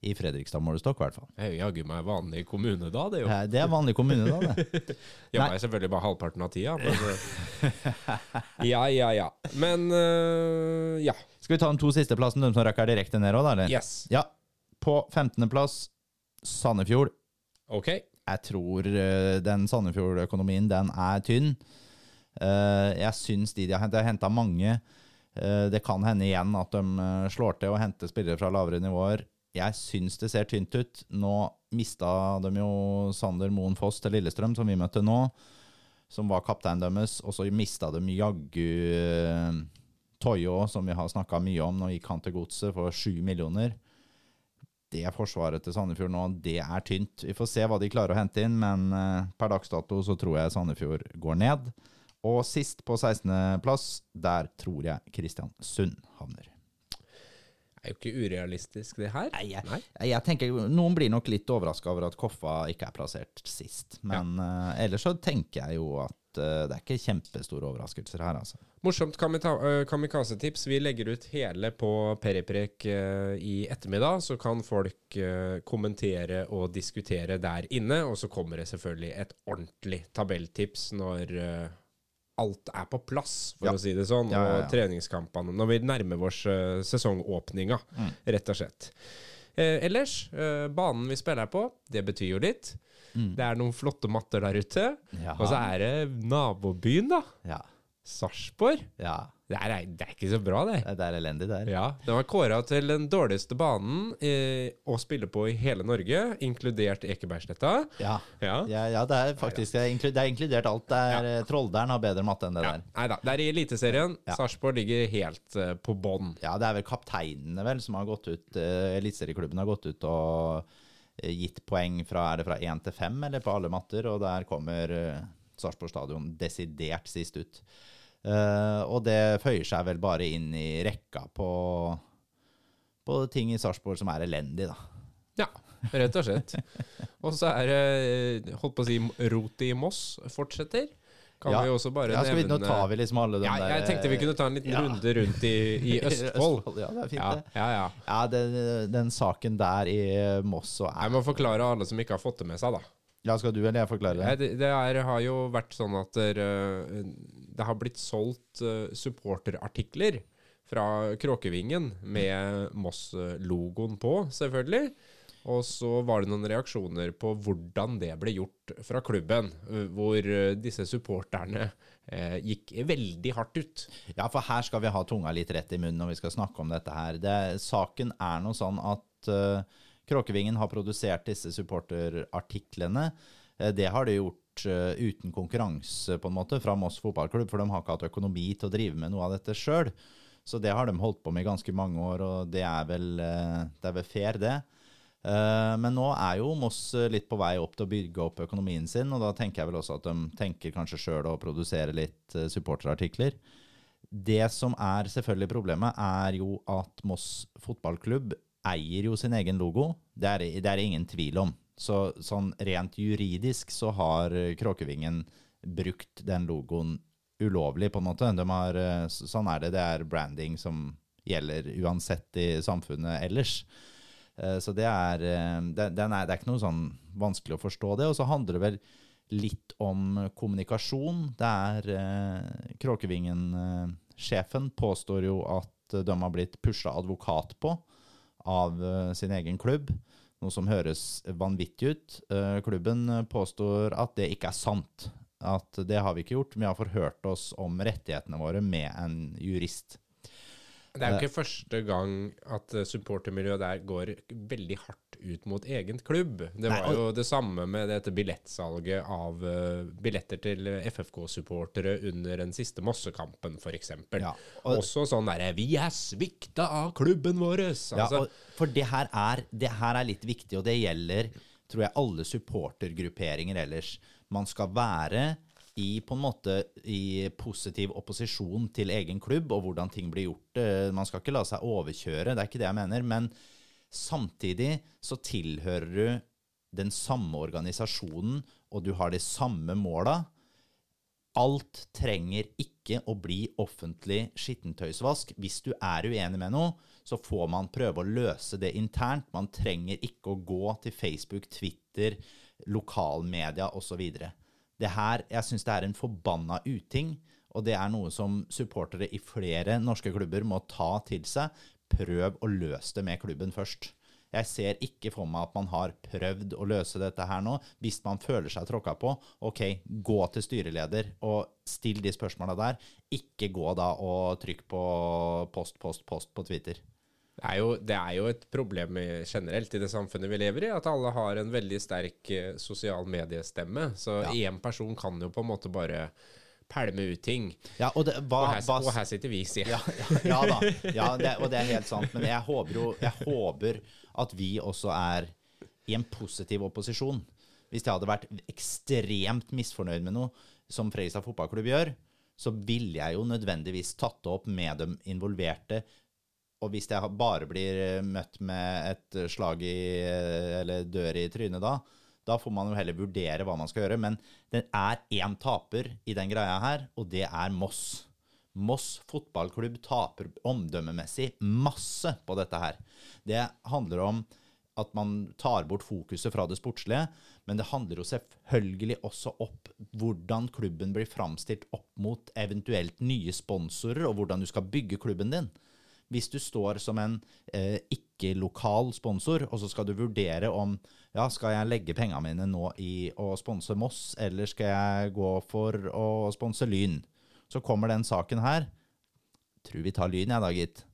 S3: i Fredrikstad målestokk, i hvert fall.
S2: Det er jaggu meg vanlig kommune da, det er jo.
S3: Nei, Det er vanlig kommune, da. det.
S2: Jeg er selvfølgelig bare halvparten av tida, men eh, Ja, ja, ja. Men eh, ja.
S3: Skal vi ta den to siste plassen, de som rekker direkte ned òg, da? eller?
S2: Yes.
S3: Ja. På 15.-plass Sandefjord.
S2: OK.
S3: Jeg tror eh, den Sandefjord-økonomien, den er tynn. Jeg syns de, de har henta- mange. Det kan hende igjen at de slår til og henter spillere fra lavere nivåer. Jeg syns det ser tynt ut. Nå mista de jo Sander Moen Foss til Lillestrøm, som vi møtte nå, som var kapteinen deres. Og så mista de jaggu eh, Toyo, som vi har snakka mye om. Nå gikk han til godset for sju millioner det forsvaret til Sandefjord nå, det er tynt. Vi får se hva de klarer å hente inn, men eh, per dags dato så tror jeg Sandefjord går ned. Og sist på 16.-plass, der tror jeg Kristiansund havner.
S2: Det er jo ikke urealistisk, det her.
S3: Nei, jeg, jeg tenker Noen blir nok litt overraska over at Koffa ikke er plassert sist. Men eh, ellers så tenker jeg jo at uh, det er ikke kjempestore overraskelser her, altså.
S2: Morsomt øh, kamikaze-tips. Vi legger ut hele på Periprek i ettermiddag, så kan folk kommentere og diskutere der inne. Og så kommer det selvfølgelig et ordentlig tabelltips når alt er på plass, for
S3: Ja.
S2: å si det sånn.
S3: Ja, ja.
S2: Og treningskampene. Når vi nærmer oss øh, sesongåpninga,
S3: Mm.
S2: rett og slett. Eh, ellers, eh, banen vi spiller på, det betyr jo litt.
S3: Mm.
S2: Det er noen flotte matter der ute. Og så er det nabobyen, da.
S3: Ja.
S2: Sarpsborg.
S3: ja.
S2: Det er, det er ikke så bra, det.
S3: Det er elendig det her.
S2: Ja, Den var kåra til den dårligste banen eh, å spille på i hele Norge, inkludert Ekebergsletta.
S3: Ja.
S2: Ja.
S3: Ja, ja, det er faktisk det er, inkludert, det er inkludert alt. Det er, eh, Trollderen har bedre matte enn det der.
S2: Nei da, det er i Eliteserien.
S3: Ja.
S2: Sarpsborg ligger helt eh, på bånn.
S3: Ja, det er vel kapteinene vel som har gått ut uh, Eliteserieklubben har gått ut og gitt poeng fra Er det fra én til fem, eller på alle matter? Og der kommer uh, Sarpsborg stadion desidert sist ut. Eh, og det føyer seg vel bare inn i rekka på, på ting i Sarpsborg som er elendig, da.
S2: Ja, rett og slett. Og så er det, eh, holdt på å si, rotet i Moss fortsetter. Kan
S3: Ja.
S2: vi også bare
S3: Ja, vi, nå tar vi liksom alle de
S2: ja,
S3: der
S2: Jeg tenkte vi kunne ta en liten
S3: Ja.
S2: runde rundt i, i Østfold.
S3: Ja, det er fint,
S2: Ja,
S3: det.
S2: ja, ja.
S3: Den, den saken der i Moss og
S2: Jeg må forklare alle som ikke har fått det med seg, da.
S3: Ja, skal du eller jeg forklare det?
S2: det, det er, har jo vært sånn at eh, det har blitt solgt eh, supporterartikler fra Kråkevingen med Moss-logoen på, selvfølgelig. Og så var det noen reaksjoner på hvordan det ble gjort fra klubben, eh, hvor eh, disse supporterne eh, gikk veldig hardt ut.
S3: Ja, for her skal vi ha tunga litt rett i munnen når vi skal snakke om dette her. Det, saken er noe sånn at uh, Kråkevingen har produsert disse supporterartiklene. Det har de gjort uten konkurranse, på en måte, fra Moss fotballklubb, for de har ikke hatt økonomi til å drive med noe av dette sjøl. Så det har de holdt på med i ganske mange år, og det er vel, eh, det er vel fair, det. Eh, Men nå er jo Moss eh, litt på vei opp til å bygge opp økonomien sin, og da tenker jeg vel også at de tenker kanskje sjøl å produsere litt eh, supporterartikler. Det som er selvfølgelig problemet, er jo at Moss fotballklubb eier jo sin egen logo. Det er det er ingen tvil om. Så sånn rent juridisk så har eh, Kråkevingen brukt den logoen ulovlig, på en måte. De har, eh, sånn er det. Det er branding som gjelder uansett i samfunnet ellers. Eh, Så det er, det, er, det er ikke noe sånn vanskelig å forstå det. Og så handler det vel litt om kommunikasjon. Det er Kråkevingen-sjefen påstår jo at de har blitt pusha advokat på av sin egen klubb. Noe som høres vanvittig ut. Eh, klubben påstår at det ikke er sant. At det har vi ikke gjort. Vi har forhørt oss om rettighetene våre med en jurist.
S2: Det er jo ikke første gang at eh, supportermiljøet der går veldig hardt ut mot egen klubb. Det var jo det samme med dette billettsalget av eh, billetter til FFK-supportere under den siste Mossekampen, f.eks.
S3: Ja, og-
S2: Også sånn derre 'Vi er svikta av klubben vår'. Altså,
S3: Ja, for det her, er, det her er litt viktig, og det gjelder tror jeg alle supportergrupperinger ellers. Man skal være i på en måte i positiv opposisjon til egen klubb og hvordan ting blir gjort. Eh, Man skal ikke la seg overkjøre, det er ikke det jeg mener. Men samtidig så tilhører du den samme organisasjonen, og du har de samme måla. Alt trenger ikke å bli offentlig skittentøysvask. Hvis du er uenig med noe, så får man prøve å løse det internt. Man trenger ikke å gå til Facebook, Twitter, lokalmedia osv. Det her, jeg syns det er en forbanna uting, og det er noe som supportere i flere norske klubber må ta til seg. Prøv å løse det med klubben først. Jeg ser ikke for meg at man har prøvd å løse dette her nå. Hvis man føler seg tråkka på, OK, gå til styreleder og still de spørsmåla der. Ikke gå da og trykk på post, post, post på Twitter.
S2: Det er, jo, det er jo et problem generelt i det samfunnet vi lever i, at alle har en veldig sterk eh, sosial mediestemme. Så én person kan jo på en måte bare pælme ut ting.
S3: Ja, og, det, hva,
S2: Og her,
S3: hva,
S2: og her sitter vi, sier jeg.
S3: Ja, ja, ja da. Ja, det, og det er helt sant. Men jeg håper jo jeg håper at vi også er i en positiv opposisjon. Hvis jeg hadde vært ekstremt misfornøyd med noe, som Fredrikstad fotballklubb gjør, så ville jeg jo nødvendigvis tatt det opp med de involverte. Og hvis jeg bare blir eh, møtt med et slag i eller dør i trynet da, da får man jo heller vurdere hva man skal gjøre. Men det er én taper i den greia her, og det er Moss. Moss fotballklubb taper omdømmemessig masse på dette her. Det handler om at man tar bort fokuset fra det sportslige, men det handler jo selvfølgelig også opp hvordan klubben blir framstilt opp mot eventuelt nye sponsorer, og hvordan du skal bygge klubben din. Hvis du står som en eh, ikke-lokal sponsor, og så skal du vurdere om ja, skal jeg legge pengene mine nå i å sponse Moss, eller skal jeg gå for å sponse Lyn? Så kommer den saken her. Tror vi tar Lyn, jeg da, gitt.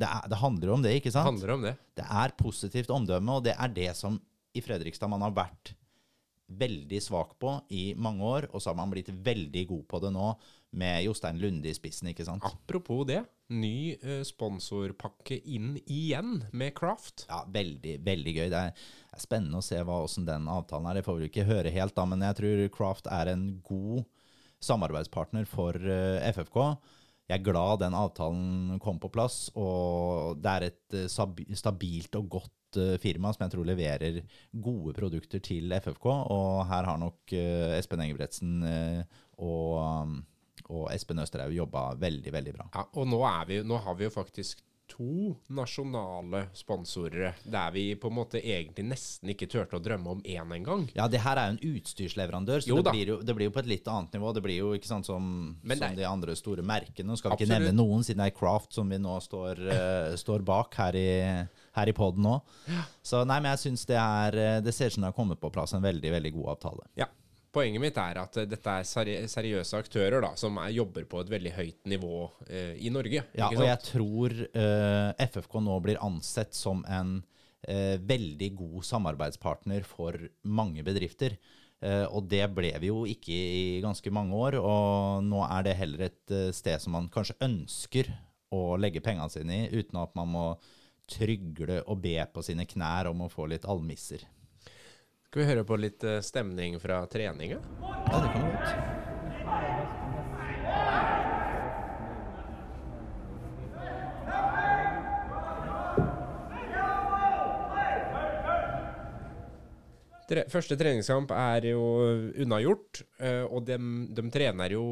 S3: Det, er, det handler om det, ikke sant?
S2: Det handler om det.
S3: Det er positivt omdømme, og det er det som i Fredrikstad man har vært veldig svak på i mange år, og så har man blitt veldig god på det nå med Jostein Lunde i spissen, ikke sant?
S2: Apropos det, ny eh, sponsorpakke inn igjen med Craft.
S3: Ja, veldig, veldig gøy. Det er, spennende å se hva, hvordan den avtalen er. Det får vi ikke høre helt, da, men jeg tror Craft er en god samarbeidspartner for eh, FFK. Jeg er glad den avtalen kom på plass, og det er et eh, stabilt og godt eh, firma som jeg tror leverer gode produkter til FFK. Og her har nok eh, Espen Engebretsen eh, og, um, og Espen Østerhaug jobba veldig, veldig bra.
S2: Ja, og nå, er vi, nå har vi jo faktisk to nasjonale sponsorer, der vi på en måte egentlig nesten ikke turte å drømme om én engang.
S3: Ja, det her er jo en utstyrsleverandør, så det blir, jo, det blir jo på et litt annet nivå. Det blir jo ikke sant som, som
S2: er-
S3: de andre store merkene. Nå skal vi ikke nevne noen, siden det er Craft som vi nå står, uh, står bak her i, her i poden nå. Så nei, men jeg syns det er eh, Det ser ut som det har kommet på plass en veldig, veldig god avtale.
S2: Ja. Poenget mitt er at eh, dette er seri seriøse aktører da, som er, jobber på et veldig høyt nivå eh, i Norge.
S3: Ja, og jeg tror eh, FFK nå blir ansett som en eh, veldig god samarbeidspartner for mange bedrifter. Eh, og det ble vi jo ikke i ganske mange år, og nå er det heller et sted som man kanskje ønsker å legge pengene sine i, uten at man må trygle og be på sine knær om å få litt almisser.
S2: Skal vi høre på litt eh, stemning fra treninga?
S3: Ja, det kan vi godt.
S2: Første treningskamp er jo unnagjort, eh, og de, trener jo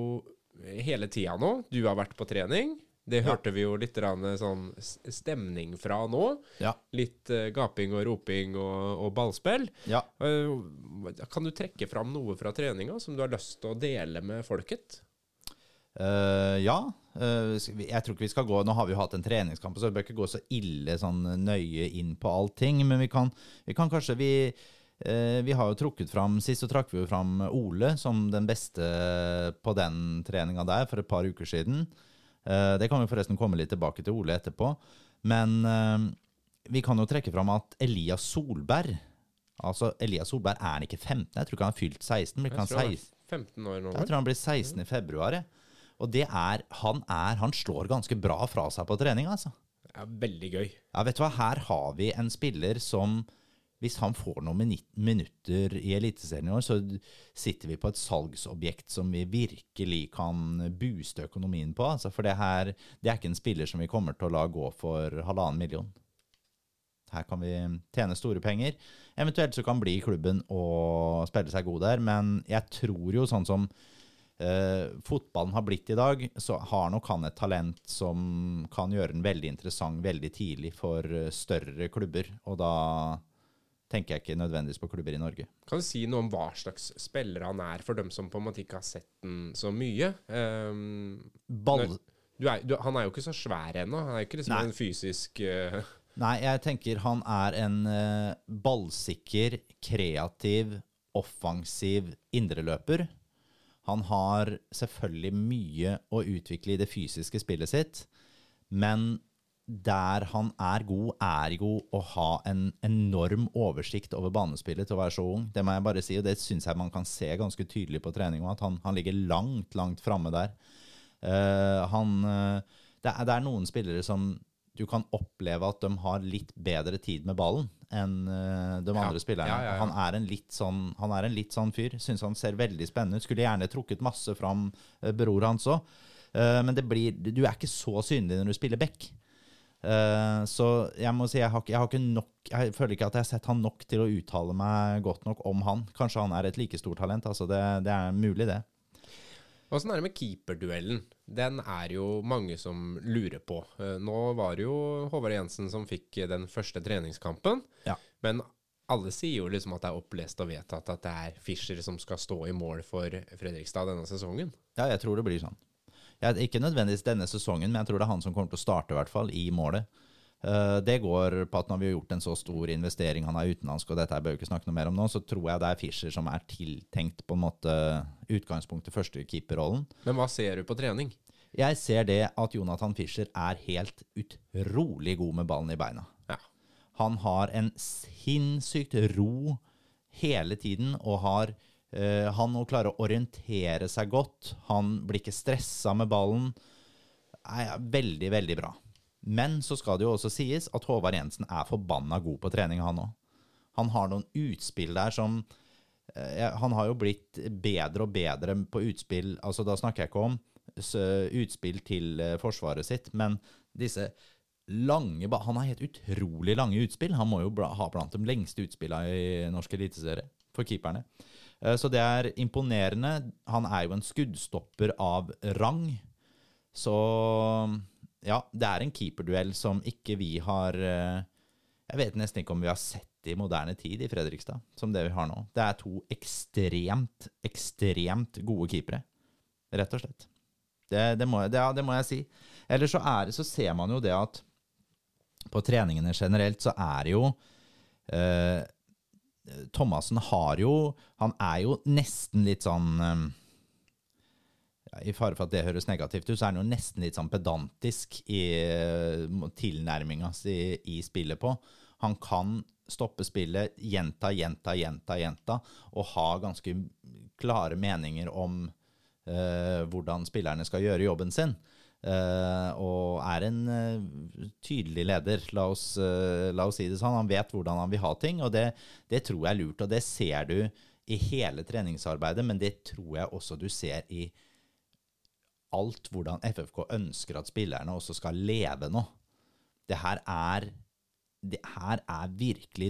S2: hele tida nå. Du har vært på trening. Det hørte vi jo litt sånn stemning fra nå.
S3: Ja.
S2: Litt uh, gaping og roping og, og ballspill.
S3: ja.
S2: Uh, kan du trekke fram noe fra treninga som du har lyst til å dele med folket?
S3: Uh, ja. Jeg tror ikke vi skal gå Nå har vi jo hatt en treningskamp, så vi bør ikke gå så ille sånn nøye inn på allting. Men vi kan, vi kan kanskje vi, vi har jo trukket fram Sist så trakk vi jo fram Ole som den beste på den treninga der for et par uker siden. Eh, det kan vi forresten komme litt tilbake til Ole etterpå. Men eh, vi kan jo trekke fram at Elias Solberg Altså, Elias Solberg er han ikke 15? Jeg tror ikke han har fylt 16. Blir ikke han
S2: Jeg tror han
S3: 16?
S2: er 15 år nå.
S3: Jeg tror han blir 16 i februar. Og det er han, er han slår ganske bra fra seg på trening, altså.
S2: Det er veldig gøy.
S3: Ja, vet du hva, her har vi en spiller som hvis han får noen minutter i Eliteserien i år, så sitter vi på et salgsobjekt som vi virkelig kan booste økonomien på. Altså, for det her det er ikke en spiller som vi kommer til å la gå for halvannen million. Her kan vi tjene store penger. Eventuelt så kan bli i klubben og spille seg god der, men jeg tror jo sånn som eh, fotballen har blitt i dag, så har nok han et talent som kan gjøre den veldig interessant veldig tidlig for eh, større klubber. Og da tenker jeg ikke nødvendigvis på klubber i Norge.
S2: Kan du si noe om hva slags spiller han er, for dem som på en måte ikke har sett den så mye? Um,
S3: Ball...
S2: Du er, du, han er jo ikke så svær ennå. Han er jo ikke liksom
S3: Nei.
S2: en fysisk uh...
S3: Nei, jeg tenker han er en uh, ballsikker, kreativ, offensiv indreløper. Han har selvfølgelig mye å utvikle i det fysiske spillet sitt, men der han er god, er jo å ha en enorm oversikt over banespillet til å være så ung. Det må jeg bare si, og det syns jeg man kan se ganske tydelig på trening, at han, han ligger langt, langt framme der. Uh, han, uh, det, er, det er noen spillere som du kan oppleve at de har litt bedre tid med ballen enn uh, de
S2: Ja.
S3: andre spillerne.
S2: Ja, ja, ja.
S3: Han, er sånn, han er en litt sånn fyr. Syns han ser veldig spennende ut. Skulle gjerne trukket masse fram bror hans òg. men det blir, du er ikke så synlig når du spiller back. Eh, så jeg må si jeg har, jeg har ikke nok Jeg føler ikke at jeg har sett han nok til å uttale meg godt nok om han. Kanskje han er et like stort talent. Altså det, det er mulig, det.
S2: Åssen er det med keeperduellen? Den er jo mange som lurer på. Eh, Nå var det jo Håvard Jensen som fikk den første treningskampen.
S3: Ja.
S2: Men alle sier jo liksom at det er opplest og vedtatt at det er Fischer som skal stå i mål for Fredrikstad denne sesongen.
S3: Ja, jeg tror det blir sånn. Jeg, ikke nødvendigvis denne sesongen, men jeg tror det er han som kommer til å starte, i hvert fall, i målet. Eh, det går på at når vi har gjort en så stor investering, han er utenlandsk, og dette jeg bør ikke snakke noe mer om nå, så tror jeg det er Fischer som er tiltenkt på en måte utgangspunktet første keeperrollen.
S2: Men hva ser du på trening?
S3: Jeg ser det at Jonathan Fischer er helt utrolig god med ballen i beina.
S2: Ja.
S3: Han har en sinnssykt ro hele tiden, og har eh, Han å klare å orientere seg godt. Han blir ikke stressa med ballen. Er veldig, veldig bra. Men så skal det jo også sies at Håvard Jensen er forbanna god på trening, han òg. Han har noen utspill der som eh, Han har jo blitt bedre og bedre på utspill. Altså Da snakker jeg ikke om utspill til eh, forsvaret sitt, men disse lange Han har helt utrolig lange utspill. Han må jo ha blant de lengste utspillene i norsk eliteserie for keeperne. Eh, Så det er imponerende. Han er jo en skuddstopper av rang. Så ja, det er en keeperduell som ikke vi har eh, Jeg vet nesten ikke om vi har sett i moderne tid i Fredrikstad, som det vi har nå. Det er to ekstremt, ekstremt gode keepere, rett og slett. Det, det, må, det, ja, det må jeg si. Ellers så, er, så ser man jo det at på treningene generelt så er det jo eh, Thomassen har jo Han er jo nesten litt sånn eh, ja, I fare for at det høres negativt ut, så er han jo nesten litt sånn pedantisk i eh, tilnærminga si i spillet på. Han kan stoppe spillet, gjenta, gjenta, gjenta, gjenta, og ha ganske klare meninger om eh, hvordan spillerne skal gjøre jobben sin. Eh, og er en eh, tydelig leder, la oss, eh, la oss si det sånn. Han vet hvordan han vil ha ting, og det, det tror jeg er lurt. Og det ser du i hele treningsarbeidet, men det tror jeg også du ser i alt hvordan FFK ønsker at spillerne også skal leve nå. Det her er det her er virkelig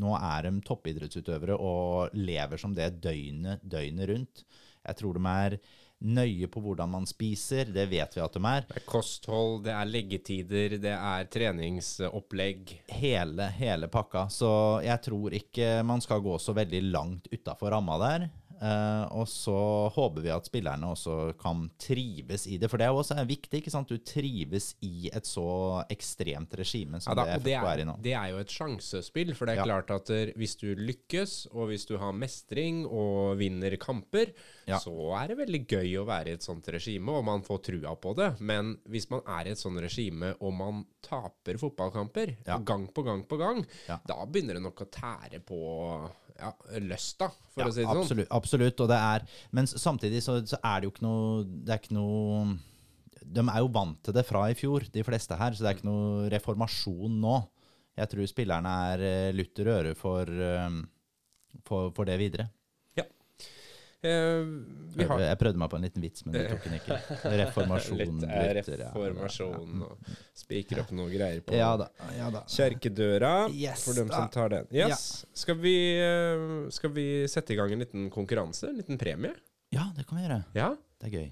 S3: Nå er de toppidrettsutøvere og lever som det døgnet, døgnet rundt. Jeg tror de er nøye på hvordan man spiser, det vet vi at de er.
S2: Det er kosthold, det er leggetider, det er treningsopplegg.
S3: Hele, hele pakka. Så jeg tror ikke man skal gå så veldig langt utafor ramma der. Eh, og så håper vi at spillerne også kan trives i det, for det er også viktig. ikke sant? Du trives i et så ekstremt regime som
S2: Ja, da,
S3: det
S2: det,
S3: er i nå.
S2: det er jo et sjansespill, for det er
S3: Ja.
S2: klart at eh, hvis du lykkes, og hvis du har mestring og vinner kamper,
S3: Ja.
S2: så er det veldig gøy å være i et sånt regime, og man får trua på det. Men hvis man er i et sånt regime, og man taper fotballkamper gang på gang på gang, da begynner det nok å tære på ja, lysta, for
S3: Ja,
S2: å si det sånn.
S3: absolutt, absolutt. Og det er, men samtidig så, så er det jo ikke noe Det er ikke noe De er jo vant til det fra i fjor, de fleste her, så det er ikke noe reformasjon nå. Jeg tror spillerne er eh, lutter øre for, eh, for, for det videre.
S2: Eh, vi har
S3: Jeg prøvde meg på en liten vits, men det tok den ikke. Reformasjon.
S2: litt eh,
S3: ja.
S2: reformasjon og spiker opp noe greier på
S3: Ja da. Ja da.
S2: kjerkedøra,
S3: Yes,
S2: for dem som tar den. Yes. Skal, vi, eh, skal vi sette i gang en liten konkurranse? En liten premie?
S3: Ja, det kan vi gjøre.
S2: Ja.
S3: Det er gøy.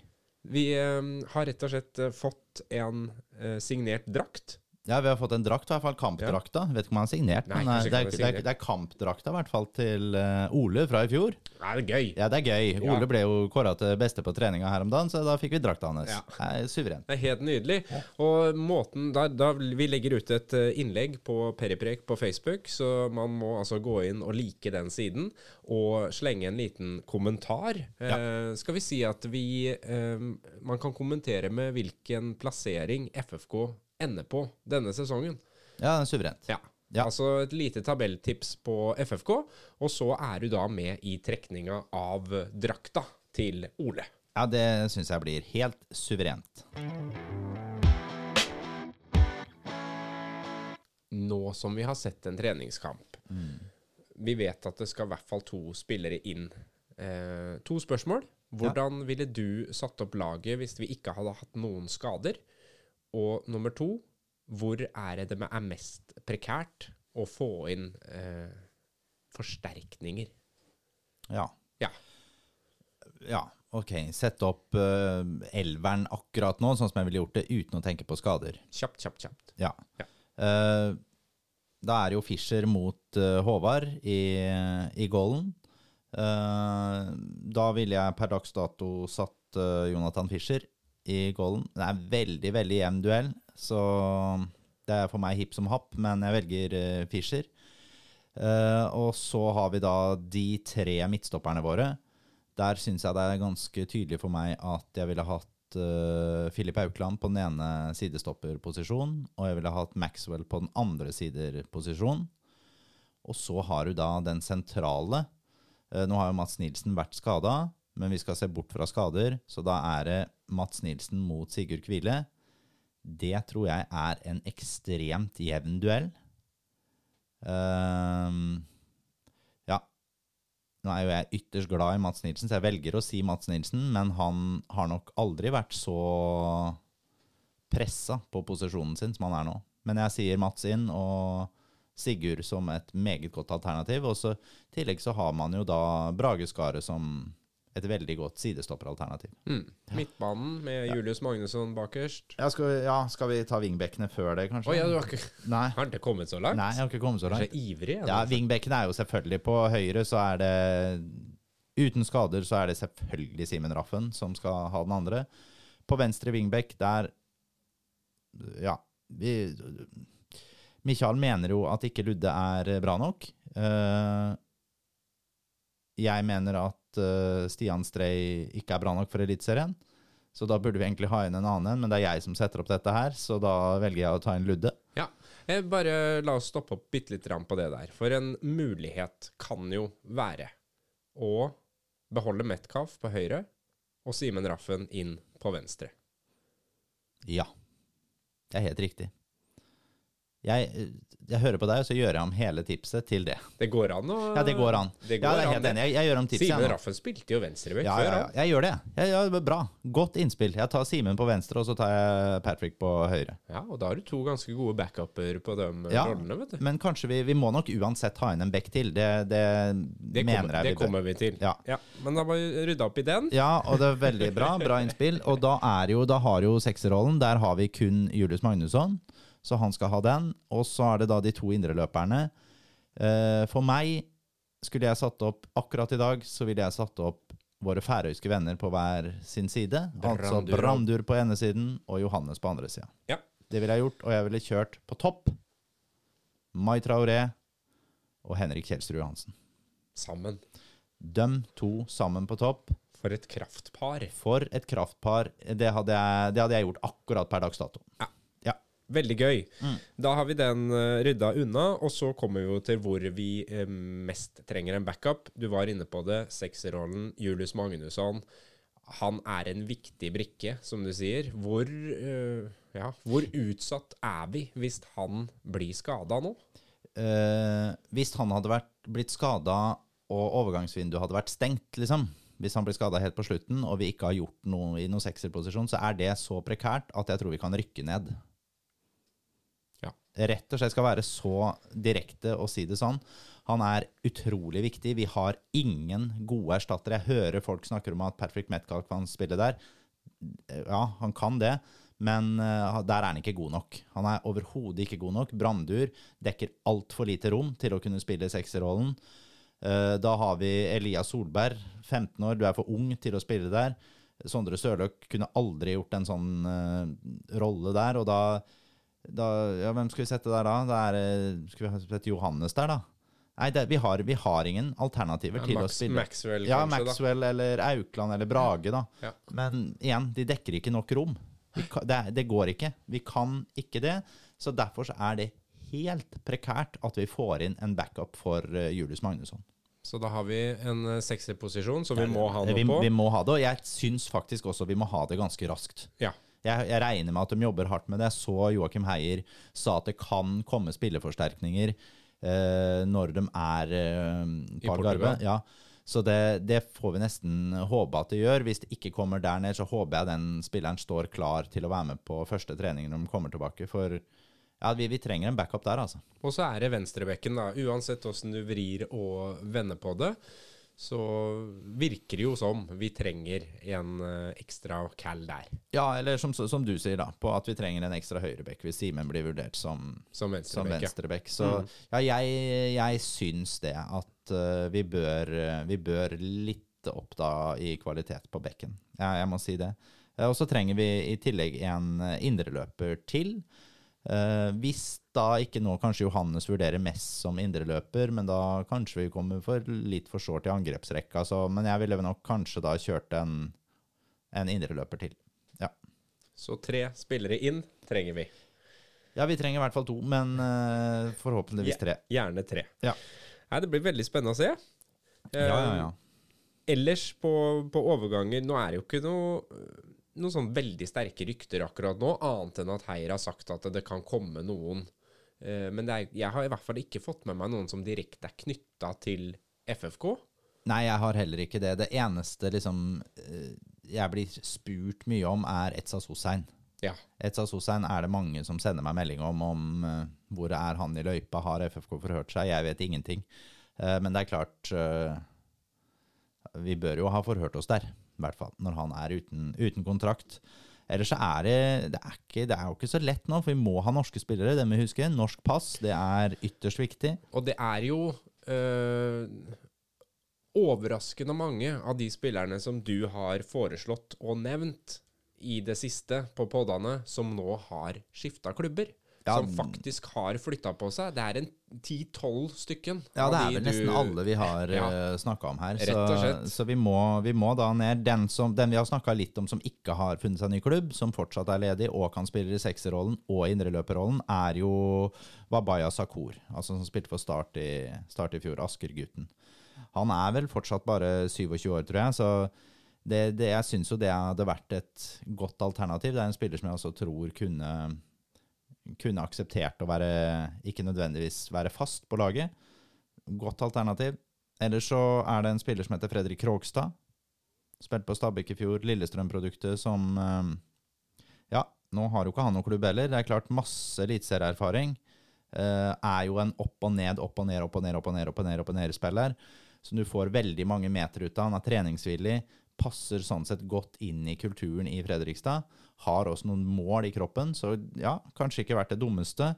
S2: Vi eh, har rett og slett eh, fått en eh, signert drakt.
S3: Ja, vi har fått en drakt, i hvert fall kampdrakta. Vet ikke om han har signert,
S2: Nei,
S3: men det er, det er, det er kampdrakta i hvert fall til eh, Ole fra i fjor.
S2: Ja, det er gøy.
S3: Ja, det er gøy.
S2: Ja.
S3: Ole ble jo kåra til beste på treninga her om dagen, så da fikk vi drakta hans.
S2: Ja.
S3: Det er.
S2: Det er helt nydelig. Og måten da, da Vi legger ut et eh, innlegg på Periprek på Facebook, så man må altså gå inn og like den siden og slenge en liten kommentar. Eh, skal vi si at vi eh, Man kan kommentere med hvilken plassering FFK ender på denne sesongen.
S3: Ja, den er suverent.
S2: Ja.
S3: Ja.
S2: Altså et lite tabelltips på FFK, og så er du da med i trekninga av drakta til Ole.
S3: Ja, det syns jeg blir helt suverent.
S2: nå som vi har sett en treningskamp Vi vet at det skal i hvert fall to spillere inn. Eh, to spørsmål. Hvordan ville du satt opp laget hvis vi ikke hadde hatt noen skader? Og nummer to, hvor er det det er mest prekært å få inn eh, forsterkninger?
S3: Ja.
S2: Ja.
S3: Ja, ok. Sett opp uh, elveren akkurat nå, sånn som jeg ville gjort det, uten å tenke på skader.
S2: Kjapt, kjapt, kjapt.
S3: Ja.
S2: Ja.
S3: Uh, da er jo Fischer mot uh, Håvard i, i goalen. Uh, da ville jeg per dags dato satt Jonathan Fischer i golden. Det er en veldig, veldig jevn duell, så det er for meg hipp som happ, men jeg velger eh, Fischer. Eh, og så har vi da de tre midtstopperne våre. Der syns jeg det er ganske tydelig for meg at jeg ville hatt uh, Filip Aukland på den ene sidestopperposisjonen, og jeg ville hatt Maxwell på den andre siderposisjonen. Og så har du da den sentrale. Uh, nå har jo Mats Nilsen vært skada, men vi skal se bort fra skader, så da er det Mats Nilsen mot Sigurd Kvile. Det tror jeg er en ekstremt jevn duell. Ehm, ja. Nå er jo jeg ytterst glad i Mats Nilsen, så jeg velger å si Mats Nilsen, men han har nok aldri vært så pressa på posisjonen sin som han er nå. Men jeg sier Mats inn og Sigurd som et meget godt alternativ. Og så i tillegg så har man jo da Brage Skaret som et veldig godt sidestopperalternativ.
S2: Mm. Midtbanen med Julius Magnusson bakerst.
S3: Ja skal, vi, ja, skal vi ta vingbekkene før det, kanskje?
S2: Oh, ja, du har ikke
S3: Nei.
S2: Har ikke kommet så langt?
S3: Nei, jeg har ikke kommet så langt.
S2: så ivrig.
S3: Ja. Vingbekkene er jo selvfølgelig på høyre, så er det Uten skader så er det selvfølgelig Simen Raffen som skal ha den andre. På venstre vingbekk, der Ja, vi Michael mener jo at ikke Ludde er bra nok. Eh, jeg mener at eh, Stian Strei ikke er bra nok for Eliteserien. Så da burde vi egentlig ha inn en annen en, men det er jeg som setter opp dette her, så da velger jeg å ta inn Ludde.
S2: Ja, eh, bare la oss stoppe opp bitte grann på det der. For en mulighet kan jo være å beholde Metcalf på høyre og Simen Raffen inn på venstre.
S3: Ja. Det er helt riktig. Jeg, jeg hører på deg, og så gjør jeg om hele tipset til det.
S2: Det går an å
S3: Ja, det går an.
S2: Det
S3: ja, det er helt
S2: det.
S3: enig. Jeg, jeg gjør om tipset.
S2: Simen. Raffen spilte jo venstrebekk
S3: Ja,
S2: før,
S3: ja, ja, jeg gjør det. Jeg, ja, bra. Godt innspill. Jeg tar Simen på venstre, og så tar jeg Patrick på høyre.
S2: Ja, og da har du to ganske gode backuper på de
S3: Ja,
S2: rollene, vet du.
S3: Men kanskje vi, vi må nok uansett ha inn en back til. Det, det,
S2: Det,
S3: mener
S2: kommer,
S3: jeg vi bør.
S2: kommer vi til.
S3: Ja.
S2: Men da må vi rydde opp i den.
S3: Ja, og det er veldig bra. Bra innspill. Og da, er jo, da har jo sekserrollen, der har vi kun Julius Magnusson, så han skal ha den. Og så er det da de to indreløperne. Eh, for meg skulle jeg satt opp akkurat i dag, så ville jeg satt opp våre færøyske venner på hver sin side. Altså
S2: Brandur.
S3: Brandur på ene siden og Johannes på andre sida.
S2: Ja.
S3: Det ville jeg gjort, og jeg ville kjørt på topp Mai Traoré og Henrik Kjelsrud Johansen.
S2: Sammen.
S3: Dem to sammen på topp.
S2: For et kraftpar.
S3: For et kraftpar. Det hadde jeg, det hadde jeg gjort akkurat per dags dato.
S2: Ja. Veldig gøy.
S3: Mm.
S2: Da har vi den uh, rydda unna, og så kommer vi jo til hvor vi eh, mest trenger en backup. Du var inne på det. Sekserrollen, Julius Magnusson. Han er en viktig brikke, som du sier. Hvor, eh, Ja. Hvor utsatt er vi hvis han blir skada nå?
S3: Eh, hvis han hadde vært, blitt skada og overgangsvinduet hadde vært stengt, liksom, hvis han blir skada helt på slutten og vi ikke har gjort noe i noen sekserposisjon, så er det så prekært at jeg tror vi kan rykke ned. Rett og slett skal være så direkte å si det sånn. Han er utrolig viktig. Vi har ingen gode erstattere. Jeg hører folk snakker om at Patrick Metcalf kan spille der. Ja, han kan det, men eh, der er han ikke god nok. Han er overhodet ikke god nok. Brandur dekker altfor lite rom til å kunne spille sekserrollen. Eh, Da har vi Elias Solberg, 15 år, du er for ung til å spille der. Sondre Sørløk kunne aldri gjort en sånn eh, rolle der, og da, da Ja, hvem skal vi sette der da? Da er Skal vi sette Johannes der, da? Nei, det, vi, har, vi har ingen alternativer
S2: Ja,
S3: til å spille.
S2: Maxwell,
S3: Ja,
S2: kanskje,
S3: Maxwell eller Aukland eller Brage, da.
S2: Ja.
S3: Men igjen, de dekker ikke nok rom. Vi kan, det, det går ikke. Vi kan ikke det. Så derfor så er det helt prekært at vi får inn en backup for eh, Julius Magnusson.
S2: Så da har vi en eh, sekserposisjon som vi må ha
S3: vi,
S2: noe på.
S3: vi må ha det, og jeg syns faktisk også vi må ha det ganske raskt.
S2: Ja.
S3: Jeg, jeg regner med at de jobber hardt med det. Jeg så Joakim Heier sa at det kan komme spilleforsterkninger eh, når de er eh, på Algarve. Ja. Så det, det får vi nesten håpe at det gjør. Hvis det ikke kommer der ned, så håper jeg den spilleren står klar til å være med på første trening når de kommer tilbake. For ja, vi, vi trenger en backup der, altså.
S2: Og så er det venstrebekken, da. Uansett åssen du vrir og vender på det, så virker det jo som vi trenger en eh, ekstra cal der,
S3: Ja, eller som, som du sier, da, på at vi trenger en ekstra høyrebekk hvis Simen blir vurdert som
S2: som venstrebekk. ja.
S3: venstrebekk. Så ja, jeg, jeg syns det at uh, vi, bør, eh, vi bør litt opp da i kvalitet på bekken. Ja, jeg må si det. Og så trenger vi i tillegg en indreløper til. Uh, hvis da ikke nå kanskje Johannes vurderer mest som indreløper, men da kanskje vi kommer for litt for sårt i angrepsrekka. Så, men jeg ville nok kanskje da kjørt en, en indreløper til. Ja.
S2: Så tre spillere inn trenger vi.
S3: ja, vi trenger i hvert fall to, men uh, forhåpentligvis tre.
S2: Gjerne tre.
S3: Ja.
S2: Nei, det blir veldig spennende å se.
S3: Ja, ja, ja.
S2: Eh, Ellers på, på overganger Nå er det jo ikke noe noen sånn veldig sterke rykter akkurat nå, annet enn at Heier har sagt at det kan komme noen. Eh, Men er, jeg har i hvert fall ikke fått med meg noen som direkte er knytta til FFK.
S3: Nei, jeg har heller ikke det. Det eneste liksom eh, jeg blir spurt mye om, er Etsas Hussein.
S2: Ja.
S3: Etsas Hussein er det mange som sender meg melding om, om eh, hvor er han i løypa, har FFK forhørt seg? Jeg vet ingenting. Men det er klart Vi bør jo ha forhørt oss der, i hvert fall, når han er uten, uten kontrakt. Ellers er det det er, ikke, det er jo ikke så lett nå, for vi må ha norske spillere. Det må vi huske. Norsk pass, det er ytterst viktig.
S2: Og det er jo øh, overraskende mange av de spillerne som du har foreslått og nevnt i det siste på poddene, som nå har skifta klubber.
S3: Ja,
S2: som faktisk har flytta på seg. Det er en ti-tolv stykken.
S3: Ja, det er vel nesten
S2: du-
S3: alle vi har
S2: Ja.
S3: ja. snakka om her. Så, så vi, må, vi må da ned. Den, som, den vi har snakka litt om som ikke har funnet seg ny klubb, som fortsatt er ledig og kan spille i sekserrollen og indreløperrollen, er jo Wabaya Sakur, altså som spilte for Start i, start i fjor, Asker-gutten. Han er vel fortsatt bare 27 år, tror jeg, så det, det, jeg syns jo det hadde vært et godt alternativ. Det er en spiller som jeg også tror kunne kunne akseptert å være ikke nødvendigvis være fast på laget. Godt alternativ. Ellers så er det en spiller som heter Fredrik Krogstad. Spilte på Stabæk i fjor, Lillestrøm-produktet, som eh, Ja, nå har jo ikke han noen klubb heller. Det er klart masse eliteserieerfaring. Eh, er jo en opp og ned, opp og ned, opp og ned, opp og ned, opp og ned, opp og ned-spiller. Så du får veldig mange meter ut av. Han er treningsvillig. Passer sånn sett godt inn i kulturen i Fredrikstad. Har også noen mål i kroppen, så ja, kanskje ikke vært det dummeste.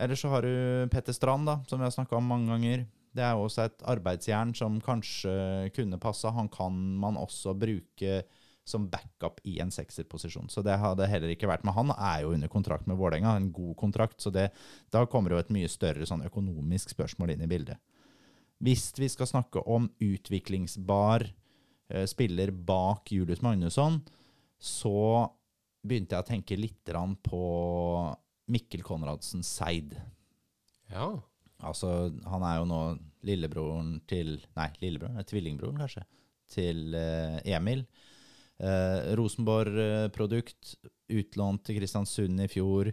S3: Ellers så har du Petter Strand, da, som vi har snakka om mange ganger. Det er jo også et arbeidsjern som kanskje kunne passa. Han kan man også bruke som backup i en sekserposisjon. Så det hadde heller ikke vært. Men han er jo under kontrakt med Vålerenga, en god kontrakt, så det, da kommer jo et mye større sånn økonomisk spørsmål inn i bildet. Hvis vi skal snakke om utviklingsbar spiller bak Julius Magnusson, så begynte jeg å tenke litt på Mikkel Konradsen Seid.
S2: Ja.
S3: Altså, han er jo nå lillebroren til Nei, lillebroren? Tvillingbroren, kanskje. Til eh, Emil. Eh, Rosenborg-produkt, utlånt til Kristiansund i fjor.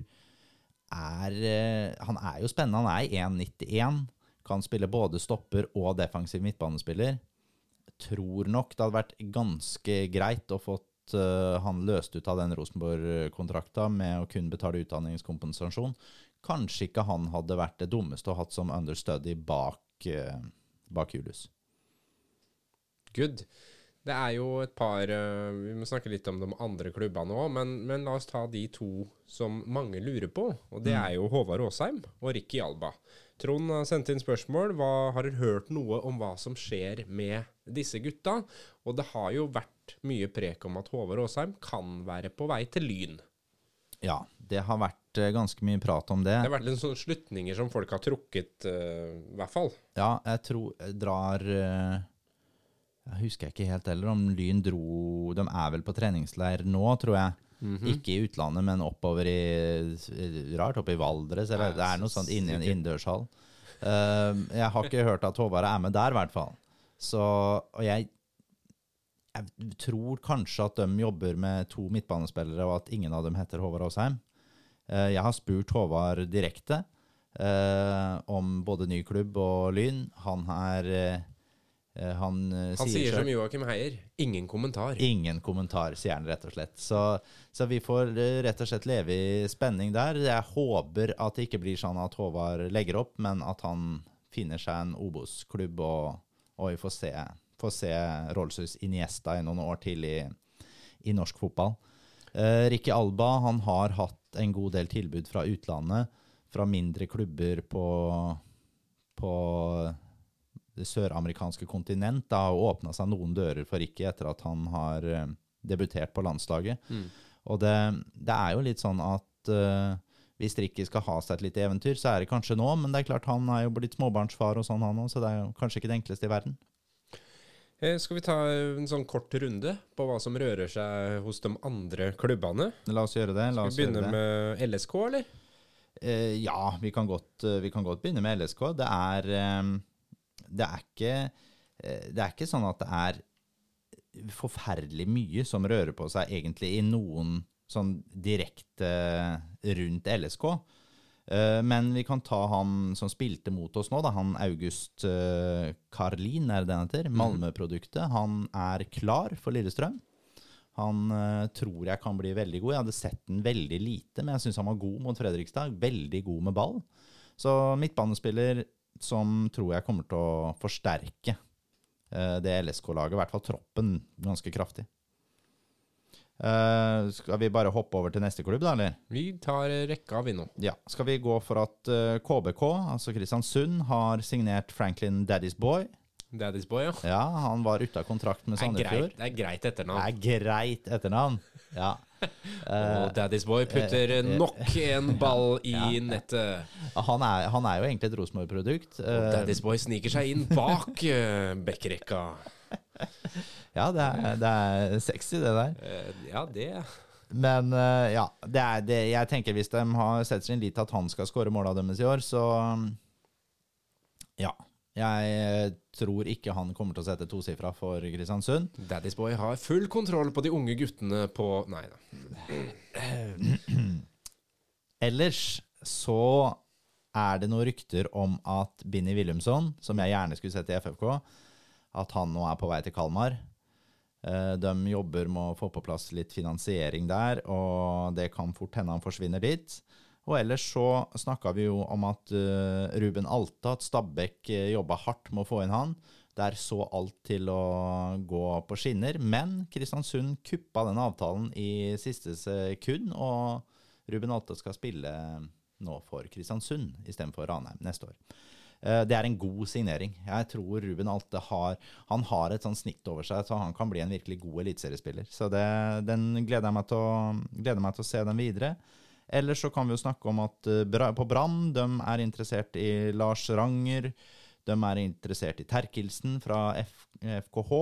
S3: Er, eh, han er jo spennende. Han er 1,91. Kan spille både stopper og defensiv midtbanespiller. Tror nok det hadde vært ganske greit å fått uh, han løst ut av den Rosenborg-kontrakta med å kun betale utdanningskompensasjon. Kanskje ikke han hadde vært det dummeste å hatt som understudy bak, uh, bak Julius.
S2: Good. Det er jo et par uh, Vi må snakke litt om de andre klubbene òg, men, men la oss ta de to som mange lurer på. Og det er jo Håvard Aasheim og Ricky Alba. Trond sendte inn spørsmål. Hva, har dere hørt noe om hva som skjer med disse gutta? Og det har jo vært mye prek om at Håvard Aasheim kan være på vei til Lyn.
S3: Ja, det har vært eh, ganske mye prat om det.
S2: Det har vært litt sånne slutninger som folk har trukket, uh, i hvert fall.
S3: Ja, jeg tror jeg drar uh, Jeg husker ikke helt heller om Lyn dro De er vel på treningsleir nå, tror jeg. Ikke i utlandet, men oppover i Rart, oppe i Valdres, eller det er noe sånt inni en innendørshall. Uh, jeg har ikke hørt at Håvard er med der, i hvert fall. Så Og jeg jeg tror kanskje at de jobber med to midtbanespillere, og at ingen av dem heter Håvard Aasheim. Eh, Jeg har spurt Håvard direkte eh, om både ny klubb og Lyn. Han er eh, Han,
S2: Han sier
S3: sier
S2: som Joakim Heier ingen kommentar.
S3: Ingen kommentar, sier han rett og slett. Så, så vi får rett og slett leve i spenning der. Jeg håper at det ikke blir sånn at Håvard legger opp, men at han finner seg en Obos-klubb, og, og vi får se, får se Rolls-Royce Iniesta i noen år til i, i norsk fotball. Eh, Ricky Alba han har hatt en god del tilbud fra utlandet, fra mindre klubber på, på det søramerikanske kontinent. Det har åpna seg noen dører for Ricky etter at han har eh, debutert på landslaget. Og det, det er jo litt sånn at eh, hvis Ricky skal ha seg et lite eventyr, så er det kanskje nå, men det er klart han er jo blitt småbarnsfar og sånn, han òg, så det er jo kanskje ikke det enkleste i verden.
S2: Eh, Skal vi ta en sånn kort runde på hva som rører seg hos de andre klubbene?
S3: La oss gjøre det. La
S2: Skal vi begynne med LSK, eller?
S3: Eh, ja, vi kan, godt, eh, vi kan godt begynne med LSK. Det er, eh, det er ikke eh, Det er ikke sånn at det er forferdelig mye som rører på seg egentlig i noen sånn direkte rundt LSK. Eh, Men vi kan ta han som spilte mot oss nå, da, han August eh, Karlin, er det den heter? Malmö-produktet. Han er klar for Lillestrøm. Han eh, tror jeg kan bli veldig god. Jeg hadde sett den veldig lite, men jeg syns han var god mot Fredrikstad. Veldig god med ball. Så midtbanespiller som tror jeg kommer til å forsterke det LSK-laget, i hvert fall troppen, ganske kraftig. Eh, skal vi bare hoppe over til neste klubb, da, eller?
S2: Vi tar rekka, vi nå.
S3: Ja. Skal vi gå for at uh, KBK, altså Kristiansund, har signert Franklin Daddy's Boy?
S2: Daddy's Boy, ja.
S3: Ja, han var ute av kontrakt med Sandefjord.
S2: det er greit
S3: Det
S2: etternavn.
S3: er greit etternavn. Ja.
S2: Og Daddy's Boy putter
S3: eh,
S2: nok en ball i nettet.
S3: Han er, han er jo egentlig et Rosenborg-produkt.
S2: Og
S3: Eh,
S2: Daddy's Boy sniker seg inn bak uh, backrekka.
S3: Ja, det er, det er sexy, det der.
S2: Eh, ja, det
S3: Men eh, ja, det er det, jeg tenker hvis de har sett sin lit til at han skal skåre måla deres i år, så ja. Jeg eh, tror ikke han kommer til å sette tosifra for Kristiansund.
S2: Daddy's Boy har full kontroll på de unge guttene på Nei da.
S3: Ellers så er det noen rykter om at Binni Wilhelmsson, som jeg gjerne skulle sett i FFK, at han nå er på vei til Kalmar. Eh, De jobber med å få på plass litt finansiering der, og det kan fort hende han forsvinner dit. Og ellers så snakka vi jo om at eh, Ruben Alta, at Stabæk uh, jobba hardt med å få inn han. Der så alt til å gå på skinner, men Kristiansund kuppa den avtalen i siste sekund, og Ruben Alta skal spille nå for Kristiansund istedenfor Ranheim neste år. Eh, Det er en god signering. Jeg tror Ruben Alte har, han har et sånn snitt over seg, så han kan bli en virkelig god eliteseriespiller. Så det, den gleder jeg meg til å, gleder meg til å se den videre. Ellers så kan vi jo snakke om at eh, på Brann de er interessert i Lars Ranger. De er interessert i Terkelsen fra F, FKH.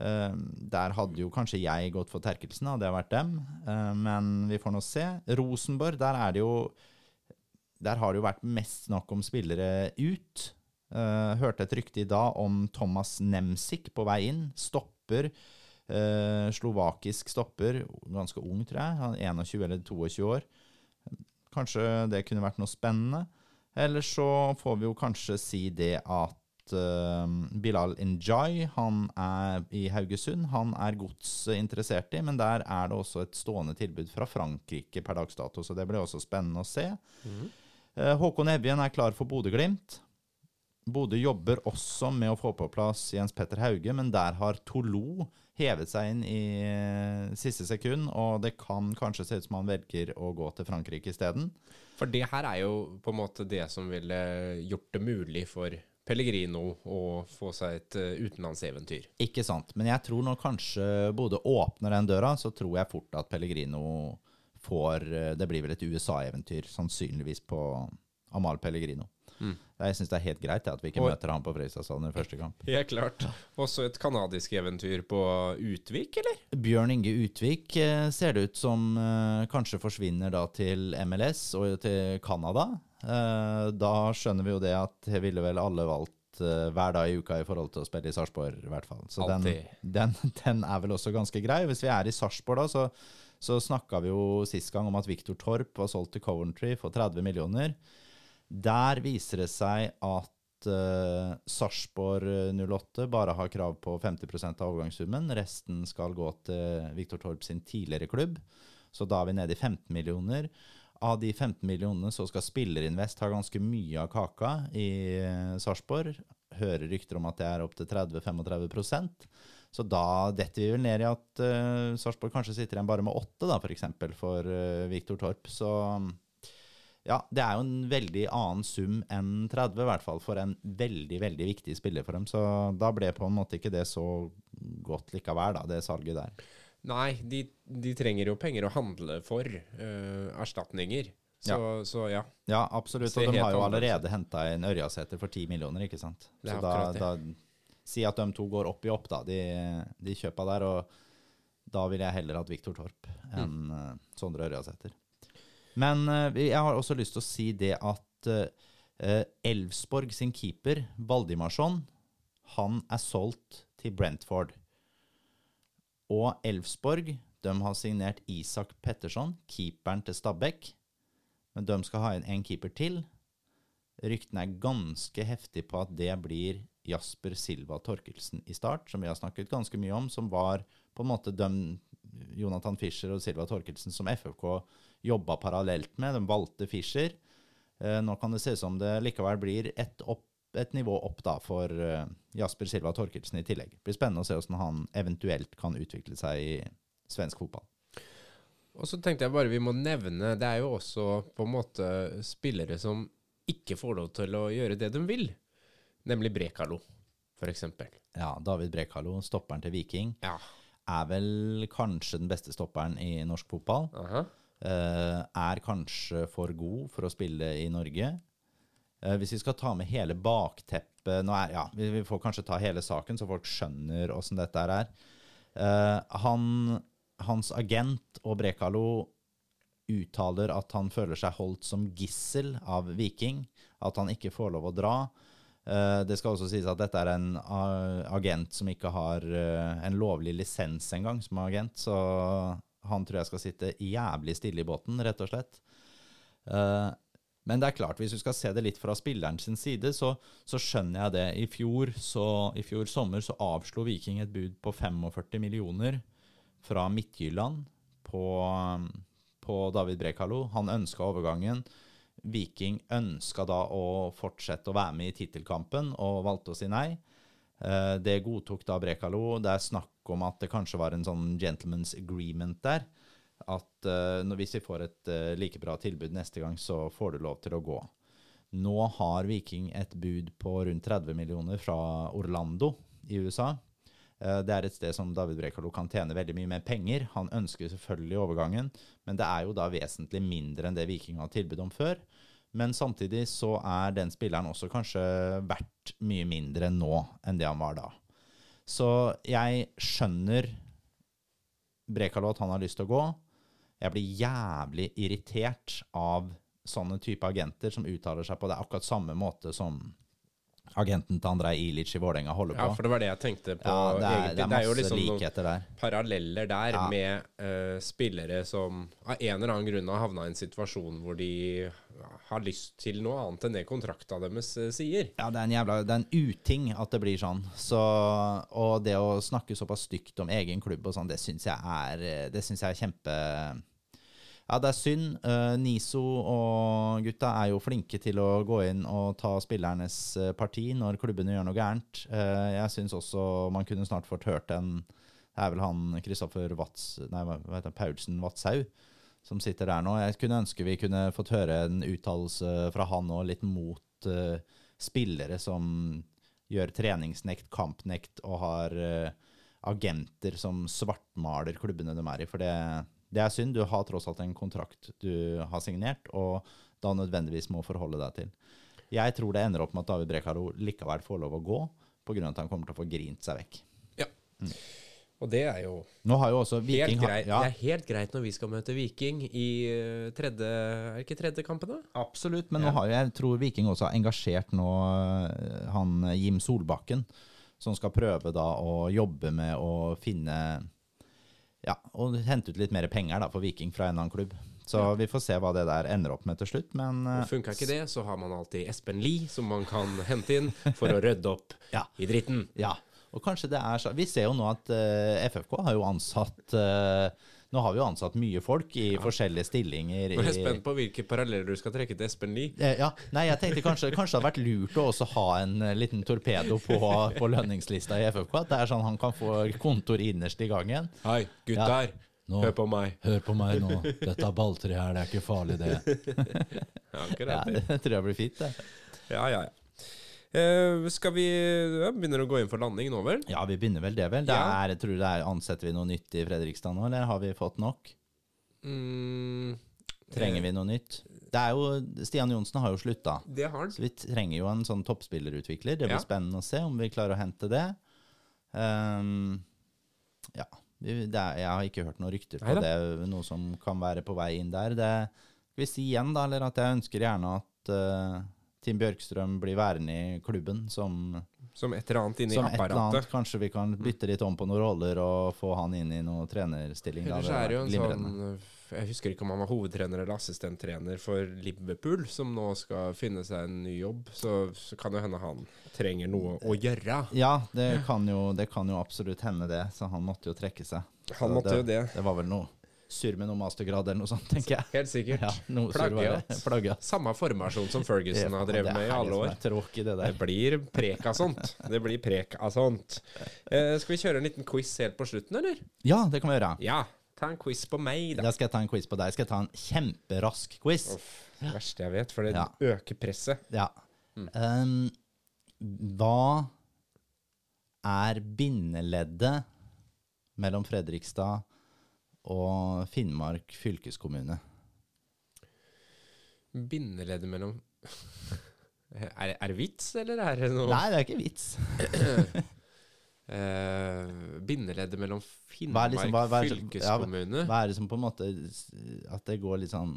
S3: Eh, der hadde jo kanskje jeg gått for Terkelsen, hadde jeg vært dem. Men vi får nå se. Rosenborg, der er det jo Der har det jo vært mest snakk om spillere ut. Uh, hørte et rykte i dag om Thomas Nemsik på vei inn. Stopper. Uh, slovakisk stopper, ganske ung, tror jeg. Han er 21 eller 22 år. Kanskje det kunne vært noe spennende. Eller så får vi jo kanskje si det at uh, Bilal Njay, han er i Haugesund. Han er gods interessert i, men der er det også et stående tilbud fra Frankrike per dags dato, så det blir også spennende å se. Eh, Håkon Evjen er klar for Bodø-Glimt. Bodø jobber også med å få på plass Jens Petter Hauge, men der har Tolo hevet seg inn i eh, siste sekund, og det kan kanskje se ut som han velger å gå til Frankrike isteden.
S2: For det her er jo på en måte det som ville gjort det mulig for Pellegrino å få seg et eh, utenlandseventyr.
S3: Ikke sant. Men jeg tror når kanskje Bodø åpner den døra, så tror jeg fort at Pellegrino får eh, Det blir vel et USA-eventyr, sannsynligvis på Amal Pellegrino.
S2: Mm.
S3: Jeg syns det er helt greit at vi ikke
S2: Og-
S3: møter ham på Fredrikstadstadion i første kamp.
S2: Helt klart. Også et kanadisk eventyr på Utvik, eller?
S3: Bjørn Inge Utvik eh, ser det ut som eh, kanskje forsvinner da til MLS og til Canada. Eh, da skjønner vi jo det at det ville vel alle valgt hver dag i uka i forhold til å spille i Sarpsborg, i hvert fall. Så den, den, den er vel også ganske grei. Hvis vi er i Sarpsborg da, så, så snakka vi jo sist gang om at Victor Torp var solgt til Coventry for 30 millioner. Der viser det seg at uh, Sarpsborg 08 bare har krav på 50% av overgangssummen. Resten skal gå til Viktor Torp sin tidligere klubb. Så da er vi nede i 15 millioner. Av de 15 millionene så skal Spillerinvest ha ganske mye av kaka i uh, Sarpsborg. Hører rykter om at det er opptil 30-35 Så da detter vi vel ned i at uh, Sarpsborg kanskje sitter igjen bare med åtte, da, for eksempel, for uh, Viktor Torp. Så ja, det er jo en veldig annen sum enn 30, i hvert fall for en veldig, veldig viktig spiller for dem. Så da ble på en måte ikke det så godt likevel, da, det salget der.
S2: Nei, de, de trenger jo penger å handle for. Uh, erstatninger. Så ja. så ja.
S3: Ja, absolutt. Og de har jo allerede henta inn Ørjasæter for ti millioner, ikke sant. Så da, da Si at de to går opp i opp, da, de, de kjøpa der. Og da ville jeg heller hatt Viktor Torp enn mm. Sondre Ørjasæter. Men eh, jeg har også lyst til å si det at Elvsborg Elfsborg sin keeper, Valdimarsson, han er solgt til Brentford. Og Elfsborg de har signert Isak Petterson, keeperen til Stabæk. Men de skal ha inn en keeper til. Ryktene er ganske heftige på at det blir Jasper Silva Torkelsen i start, som vi har snakket ganske mye om, som var på en måte de Jonathan Fischer og Silva Torkelsen som FFK jobba parallelt med. De valgte Fischer. Eh, nå kan det se ut som det likevel blir et, opp, et nivå opp da for eh, Jasper Silva Torkelsen i tillegg. Det blir spennende å se hvordan han eventuelt kan utvikle seg i svensk fotball.
S2: Og så tenkte jeg bare vi må nevne Det er jo også på en måte spillere som ikke får lov til å gjøre det de vil. Nemlig Brekalo, eksempel.
S3: Ja, David Brekalo, stopperen til Viking,
S2: Ja.
S3: er vel kanskje den beste stopperen i norsk fotball.
S2: Uh
S3: -huh. uh, er kanskje for god for å spille i Norge. Uh, hvis vi skal ta med hele bakteppet nå er, ja, vi, vi får kanskje ta hele saken, så folk skjønner åssen dette er. Eh, han, hans agent og Brekalo uttaler at han føler seg holdt som gissel av Viking. At han ikke får lov å dra. Eh, det skal også sies at dette er en agent som ikke har eh, en lovlig lisens engang som agent, så han tror jeg skal sitte jævlig stille i båten, rett og slett. Eh, men det er klart, hvis du skal se det litt fra spilleren sin side, så, så skjønner jeg det. I fjor, så, I fjor sommer så avslo Viking et bud på 45 millioner fra Midtjylland på, på David Brekalo. Han ønska overgangen. Viking ønska da å fortsette å være med i tittelkampen, og valgte å si nei. Eh, Det godtok da Brekalo. Det er snakk om at det kanskje var en sånn gentleman's agreement der. At eh, hvis vi får et eh, like bra tilbud neste gang, så får du lov til å gå. Nå har Viking et bud på rundt 30 millioner fra Orlando i USA. Det er et sted som David Brekalo kan tjene veldig mye mer penger. Han ønsker selvfølgelig overgangen, men det er jo da vesentlig mindre enn det Viking har tilbud om før. Men samtidig så er den spilleren også kanskje verdt mye mindre nå enn det han var da. Så jeg skjønner Brekalo at han har lyst til å gå. Jeg blir jævlig irritert av sånne type agenter som uttaler seg på det akkurat samme måte som, agenten til Andrej Ilic i Vålerenga holder på.
S2: Ja, for det var det jeg tenkte på.
S3: Ja, det, er, det er masse
S2: jo liksom noen
S3: likheter der.
S2: paralleller der
S3: Ja.
S2: med uh, spillere som av en eller annen grunn har havna i en situasjon hvor de har lyst til noe annet enn det kontrakta deres eh, sier.
S3: Ja, det er en jævla Det er en uting at det blir sånn. Så, og det å snakke såpass stygt om egen klubb og sånn, det syns jeg er Det syns jeg er kjempe Ja, det er synd. Uh, Niso og gutta er jo flinke til å gå inn og ta spillernes eh, parti når klubbene gjør noe gærent. Uh, jeg syns også man kunne snart fått hørt en Det er vel han Kristoffer Watz, nei, hva heter Paulsen Watzhaug som sitter der nå. Jeg kunne ønske vi kunne fått høre en uttalelse fra han og litt mot uh, spillere som gjør treningsnekt, kampnekt og har agenter som svartmaler klubbene de er i. For det, det er synd. Du har tross alt en kontrakt du har signert, og da nødvendigvis må forholde deg til. Jeg tror det ender opp med at David Brekaro likevel får lov å gå, pga. at han kommer til å få grint seg vekk.
S2: Ja. Og det er jo
S3: jo også
S2: helt greit.
S3: ja,
S2: Det er helt greit når vi skal møte Viking i eh, tredje Er det ikke tredje kampen, da?
S3: Absolutt, men
S2: Ja.
S3: nå har jo, jeg tror Viking også har engasjert nå eh, han Jim Solbakken, som skal prøve da å jobbe med å finne Ja, og hente ut litt mer penger da for Viking fra en annen klubb. Så vi får se hva det der ender opp med til slutt, men eh,
S2: Og Funka ikke det, så har man alltid Espen Lie, som man kan hente inn for å rydde opp
S3: Ja.
S2: i dritten.
S3: ja. Og kanskje det er så Vi ser jo nå at uh, FFK har jo ansatt eh, Nå har vi jo ansatt mye folk i forskjellige stillinger.
S2: Nå er jeg spent på hvilke paralleller du skal trekke til Espen Lie.
S3: Eh, Ja, nei, jeg tenkte kanskje, kanskje det hadde vært lurt å også ha en eh, liten torpedo på, på lønningslista i FFK. At det er sånn han kan få kontor innerst i gangen.
S2: Hei, gutter.
S3: Nå-
S2: Hør på meg.
S3: Hør på meg nå, dette balltreet her, det er ikke farlig det.
S2: Ja,
S3: Ja,
S2: det.
S3: det tror jeg blir fint, det.
S2: Ja, ja, ja. Eh, skal vi ja, begynner å gå inn for landing nå, vel?
S3: Ja, vi begynner vel det, vel. Det
S2: Ja.
S3: er, jeg tror det er, Ansetter vi noe nytt i Fredrikstad nå, eller har vi fått nok?
S2: Mm,
S3: Trenger vi noe nytt? Det er jo, Stian Johnsen har jo slutta. Så vi trenger jo en sånn toppspillerutvikler. Det blir
S2: Ja.
S3: spennende å se om vi klarer å hente det. Um, ja. Er, jeg har ikke hørt noen rykter på det, noe som kan være på vei inn der. Det skal vi si igjen, da, eller at jeg ønsker gjerne at eh, Tim Bjørkstrøm blir værende i klubben som,
S2: Som et eller annet inni
S3: som et eller
S2: apparatet.
S3: annet. Kanskje vi kan bytte litt om på noen roller og få han inn i noen trenerstilling.
S2: Ellers
S3: Det
S2: er det jo en
S3: glimrende.
S2: sånn Jeg husker ikke om han var hovedtrener eller assistenttrener for Liverpool, som nå skal finne seg en ny jobb. Så, så kan det hende han trenger noe å gjøre.
S3: Ja, det kan, jo, det kan jo absolutt hende det, så han måtte jo trekke seg.
S2: Han
S3: Så
S2: måtte jo det.
S3: Det var vel noe surr med noe mastergrad eller noe sånt, tenker jeg.
S2: Helt sikkert.
S3: Ja.
S2: Plagget.
S3: Plagget.
S2: Samme formasjon som Ferguson har drevet med i alle år.
S3: Tråkig, det
S2: Det blir prek av sånt. Det blir prek av sånt. Eh, skal vi kjøre en liten quiz helt på slutten, eller?
S3: Ja, det kan vi gjøre.
S2: Ja. Ta en quiz på meg, da.
S3: Da skal jeg ta en quiz på deg. Skal jeg ta en kjemperask quiz?
S2: Uff, det verste jeg vet, for det
S3: Ja.
S2: øker presset.
S3: Ja.
S2: Mm.
S3: Um, hva er bindeleddet mellom Fredrikstad og Finnmark fylkeskommune?
S2: Bindeleddet mellom er, er det vits, eller er det noe
S3: Nei, det er ikke vits.
S2: uh, Bindeleddet mellom
S3: er
S2: Finnmark
S3: liksom- hva- hva er-
S2: fylkeskommune?
S3: Hva er det som på en måte At det går litt sånn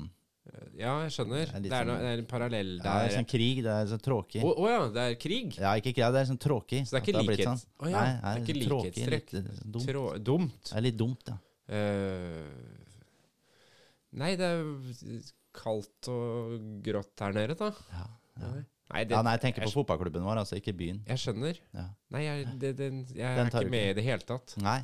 S2: Ja, jeg skjønner.
S3: Det er
S2: Det er,
S3: sånn-
S2: det er en parallell
S3: Ja, det er
S2: der.
S3: sånn krig. Det er sånn tråkig.
S2: Å å ja, det er krig?
S3: Ja, ikke krig, det er sånn tråkig.
S2: Så det er ikke
S3: blitt
S2: likhets-
S3: Sånn.
S2: Oh, ja,
S3: Nei,
S2: det er ikke
S3: tråkig,
S2: likhetstrekk.
S3: Eh, dumt.
S2: Trå, dumt.
S3: Det er litt dumt, ja.
S2: Eh, nei, det er kaldt og grått her nede, da.
S3: Ja, ja.
S2: Nei, det,
S3: ja, nei, jeg tenker
S2: jeg,
S3: på fotballklubben vår, altså, ikke byen.
S2: Jeg skjønner.
S3: Ja.
S2: Nei, jeg, det, det, jeg er ikke med i det hele tatt.
S3: Nei.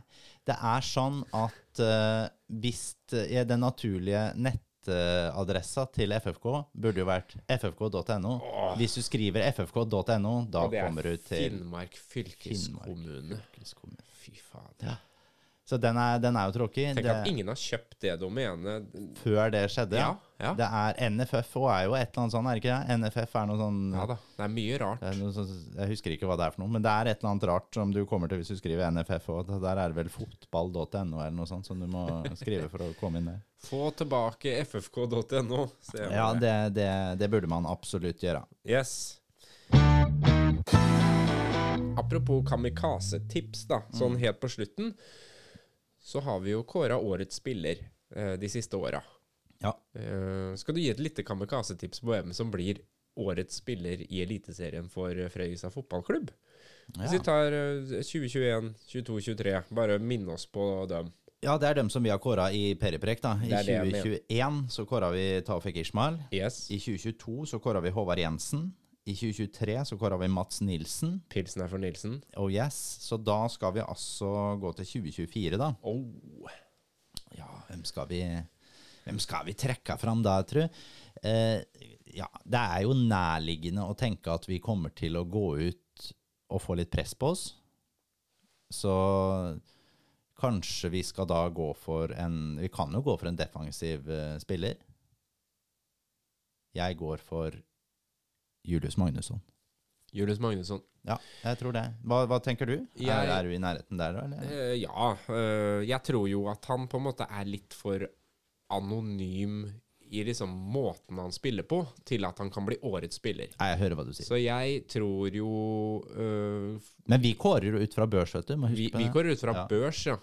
S3: Det er sånn at uh, hvis uh, den naturlige nettadressa til FFK burde jo vært ffk.no. Hvis du skriver ffk.no, da
S2: er
S3: kommer du til
S2: Finnmark fylkeskommune.
S3: fylkeskommune.
S2: Fy faen.
S3: Ja. Så den er, den er jo tråkig.
S2: Tenk
S3: Det,
S2: at ingen har kjøpt det domenet.
S3: før det skjedde.
S2: Ja, ja.
S3: Det er NFF òg er jo et eller annet sånt, er det ikke det? NFF er noe sånn
S2: Ja da. Det er mye rart.
S3: er sånn, Jeg husker ikke hva det er for noe, men det er et eller annet rart som du kommer til hvis du skriver NFF. òg. der er det vel fotball.no eller noe sånt som du må skrive for å komme inn der.
S2: Få tilbake ffk.no.
S3: Ja,
S2: det-
S3: det, det, det burde man absolutt gjøre.
S2: Yes. Apropos kamikaze-tips, da. Sånn
S3: Mm.
S2: helt på slutten, så har vi jo kåra årets spiller eh, de siste åra.
S3: Ja.
S2: Eh, skal du gi et lite kamikaze-tips på hvem som blir årets spiller i Eliteserien for Frøysa fotballklubb. Hvis vi tar eh, 2021, 22, 23, bare minn oss på dem.
S3: ja, det er dem som vi har kåra i Periprek. da. I
S2: Det er det jeg mener.
S3: 2021 så kåra vi Taufik Ishmael.
S2: Yes.
S3: I 2022 så kåra vi Håvard Jensen. I 2023 så kåra vi Mats Nilsen.
S2: Pilsen er for Nilsen.
S3: Oh yes. Så da skal vi altså gå til 2024, da.
S2: Oh.
S3: Ja, hvem skal vi Hvem skal vi trekke fram da, tru? Eh, ja, det er jo nærliggende å tenke at vi kommer til å gå ut og få litt press på oss. Så kanskje vi skal da gå for en Vi kan jo gå for en defensiv eh, spiller. Jeg går for Julius Magnusson.
S2: Julius Magnusson.
S3: Ja, jeg tror det. Hva, hva tenker du?
S2: Jeg-
S3: Er, er du i nærheten der? Eller?
S2: Uh, ja, Uh, jeg tror jo at han på en måte er litt for anonym i liksom måten han spiller på, til at han kan bli årets spiller.
S3: Nei, jeg hører hva du sier.
S2: Så jeg tror jo uh,
S3: Men vi kårer jo ut fra børs, vet du.
S2: Vi, vi kårer ut fra
S3: Ja.
S2: børs, ja.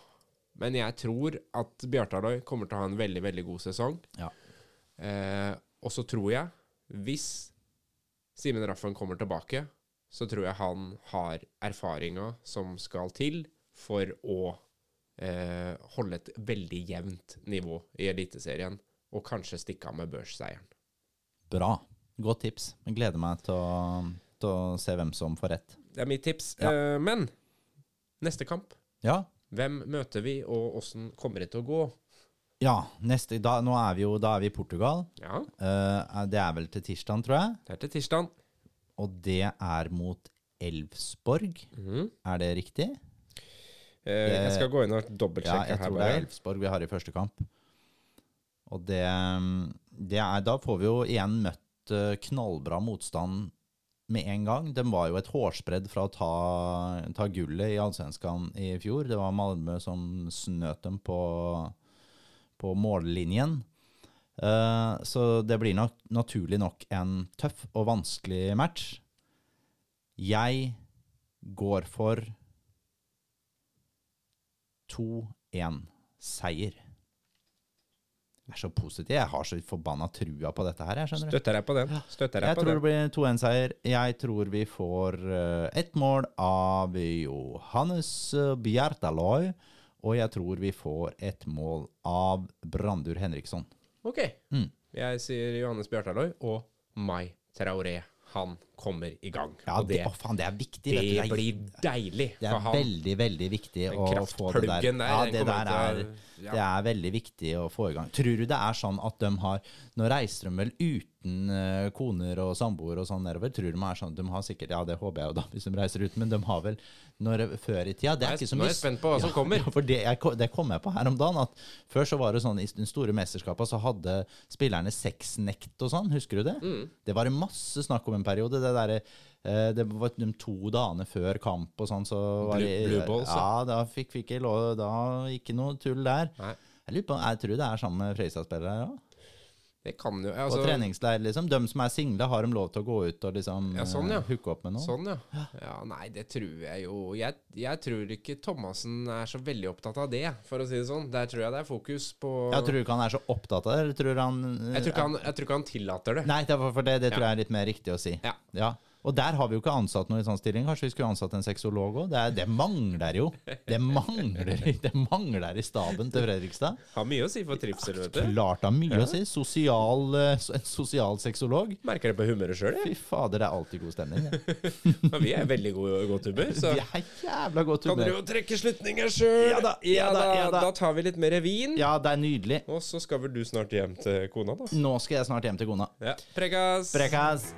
S2: Men jeg tror at Bjartaløy kommer til å ha en veldig, veldig god sesong.
S3: Ja.
S2: Og så tror jeg, hvis Simen Raffen kommer tilbake, så tror jeg han har erfaringa som skal til for å eh, holde et veldig jevnt nivå i Eliteserien, og kanskje stikke av med børsseieren.
S3: Bra. Godt tips. Jeg gleder meg til å, til å se hvem som får rett.
S2: Det er mitt tips.
S3: Ja.
S2: Eh, men neste kamp,
S3: Ja,
S2: hvem møter vi, og åssen kommer det til å gå?
S3: Ja neste, da, nå er vi jo da er vi i Portugal.
S2: Ja,
S3: Eh, det er vel til tirsdag, tror jeg.
S2: det er til tirsdag.
S3: Og det er mot Elfsborg.
S2: Mhm.
S3: Er det riktig?
S2: Eh, jeg skal gå inn og
S3: Ja,
S2: dobbeltsjekke
S3: jeg
S2: her.
S3: tror det er
S2: bare.
S3: Elfsborg vi har i første kamp. Og det, det er Da får vi jo igjen møtt eh, knallbra motstand med en gang. De var jo et hårsbredd fra å ta, ta gullet i Allsvenskan i fjor. Det var Malmö som snøt dem på, på mållinjen. Eh, så det blir nok naturlig nok en tøff og vanskelig match. Jeg går for 2-1-seier. Jeg er så positiv. Jeg har så forbanna trua på dette her. Jeg.
S2: Støtter deg på den. Støtter
S3: jeg,
S2: Jeg
S3: tror det
S2: den.
S3: blir 2-1-seier. Jeg tror vi får eh, ett mål av Johannes Bjartaloy. Og jeg tror vi får et mål av Brandur Henriksson.
S2: Ok.
S3: Mm.
S2: Jeg sier Johannes Bjartaløy og Mai Traoré. Han kommer i gang.
S3: Ja, det,
S2: det,
S3: faen, det er viktig.
S2: det,
S3: det
S2: blir deilig
S3: Det er veldig, veldig viktig å få det der.
S2: der,
S3: Ja, det der er,
S2: ja.
S3: det er veldig viktig å få i gang. Tror du det er sånn at de har Nå reiser de vel uten eh, koner og samboere og sånn nedover. Tror de er sånn De har sikkert Ja, det håper jeg jo da, hvis de reiser uten, men de har vel når, Før i tida Det er
S2: Nei,
S3: ikke
S2: jeg-
S3: mye,
S2: nå er jeg spent på hva som kommer.
S3: Ja, for det, jeg, det kom jeg på her om dagen. At før så var det sånn i den store mesterskapet så hadde spillerne sexnekt og sånn. Husker du det?
S2: Mm.
S3: Det var masse snakk om en periode. Det derre eh, det var de to dagene før kamp og sånn, så var
S2: Blue- blue balls, ja.
S3: Ja, da fikk vi ikke lov Da ikke noe tull der.
S2: Nei,
S3: Jeg lurer på, jeg tror det er sammen med Fredrikstad-spillere her òg.
S2: Det kan jo
S3: På
S2: altså,
S3: treningsleir, liksom. De som er single, har de lov til å gå ut og liksom
S2: Ja, sånn, ja.
S3: eh, hooke opp med noe?
S2: Sånn, ja. ja. Nei, det tror jeg jo jeg, jeg tror ikke Thomassen er så veldig opptatt av det, for å si det sånn. Der tror jeg det er fokus på
S3: Jeg tror ikke han er så opptatt av det. Tror han
S2: jeg tror, ikke han, jeg tror ikke han tillater det.
S3: Nei, for det, det tror
S2: Ja.
S3: jeg er litt mer riktig å si.
S2: Ja.
S3: Ja. Og der har vi jo ikke ansatt noe i sånn stilling. Kanskje vi skulle ansatt en sexolog òg? Det, det mangler jo. Det mangler, det mangler i staben til Fredrikstad.
S2: Har mye å si for trivsel, vet du.
S3: Klart det har mye å si. Sosial, eh, en sosial sexolog.
S2: Merker det på humøret sjøl,
S3: Fy
S2: jeg.
S3: fader, det er alltid god stemning. Ja.
S2: Og Vi er i veldig gode, godt humør, så
S3: Vi er jævla godt
S2: kan
S3: du
S2: jo trekke slutninger sjøl.
S3: Ja da, ja da, ja da.
S2: Da tar vi litt mer vin.
S3: Ja, det er nydelig.
S2: Og så skal vel du snart hjem til kona, da?
S3: Nå skal jeg snart hjem til kona.
S2: Ja. Prekas!
S3: Prekas!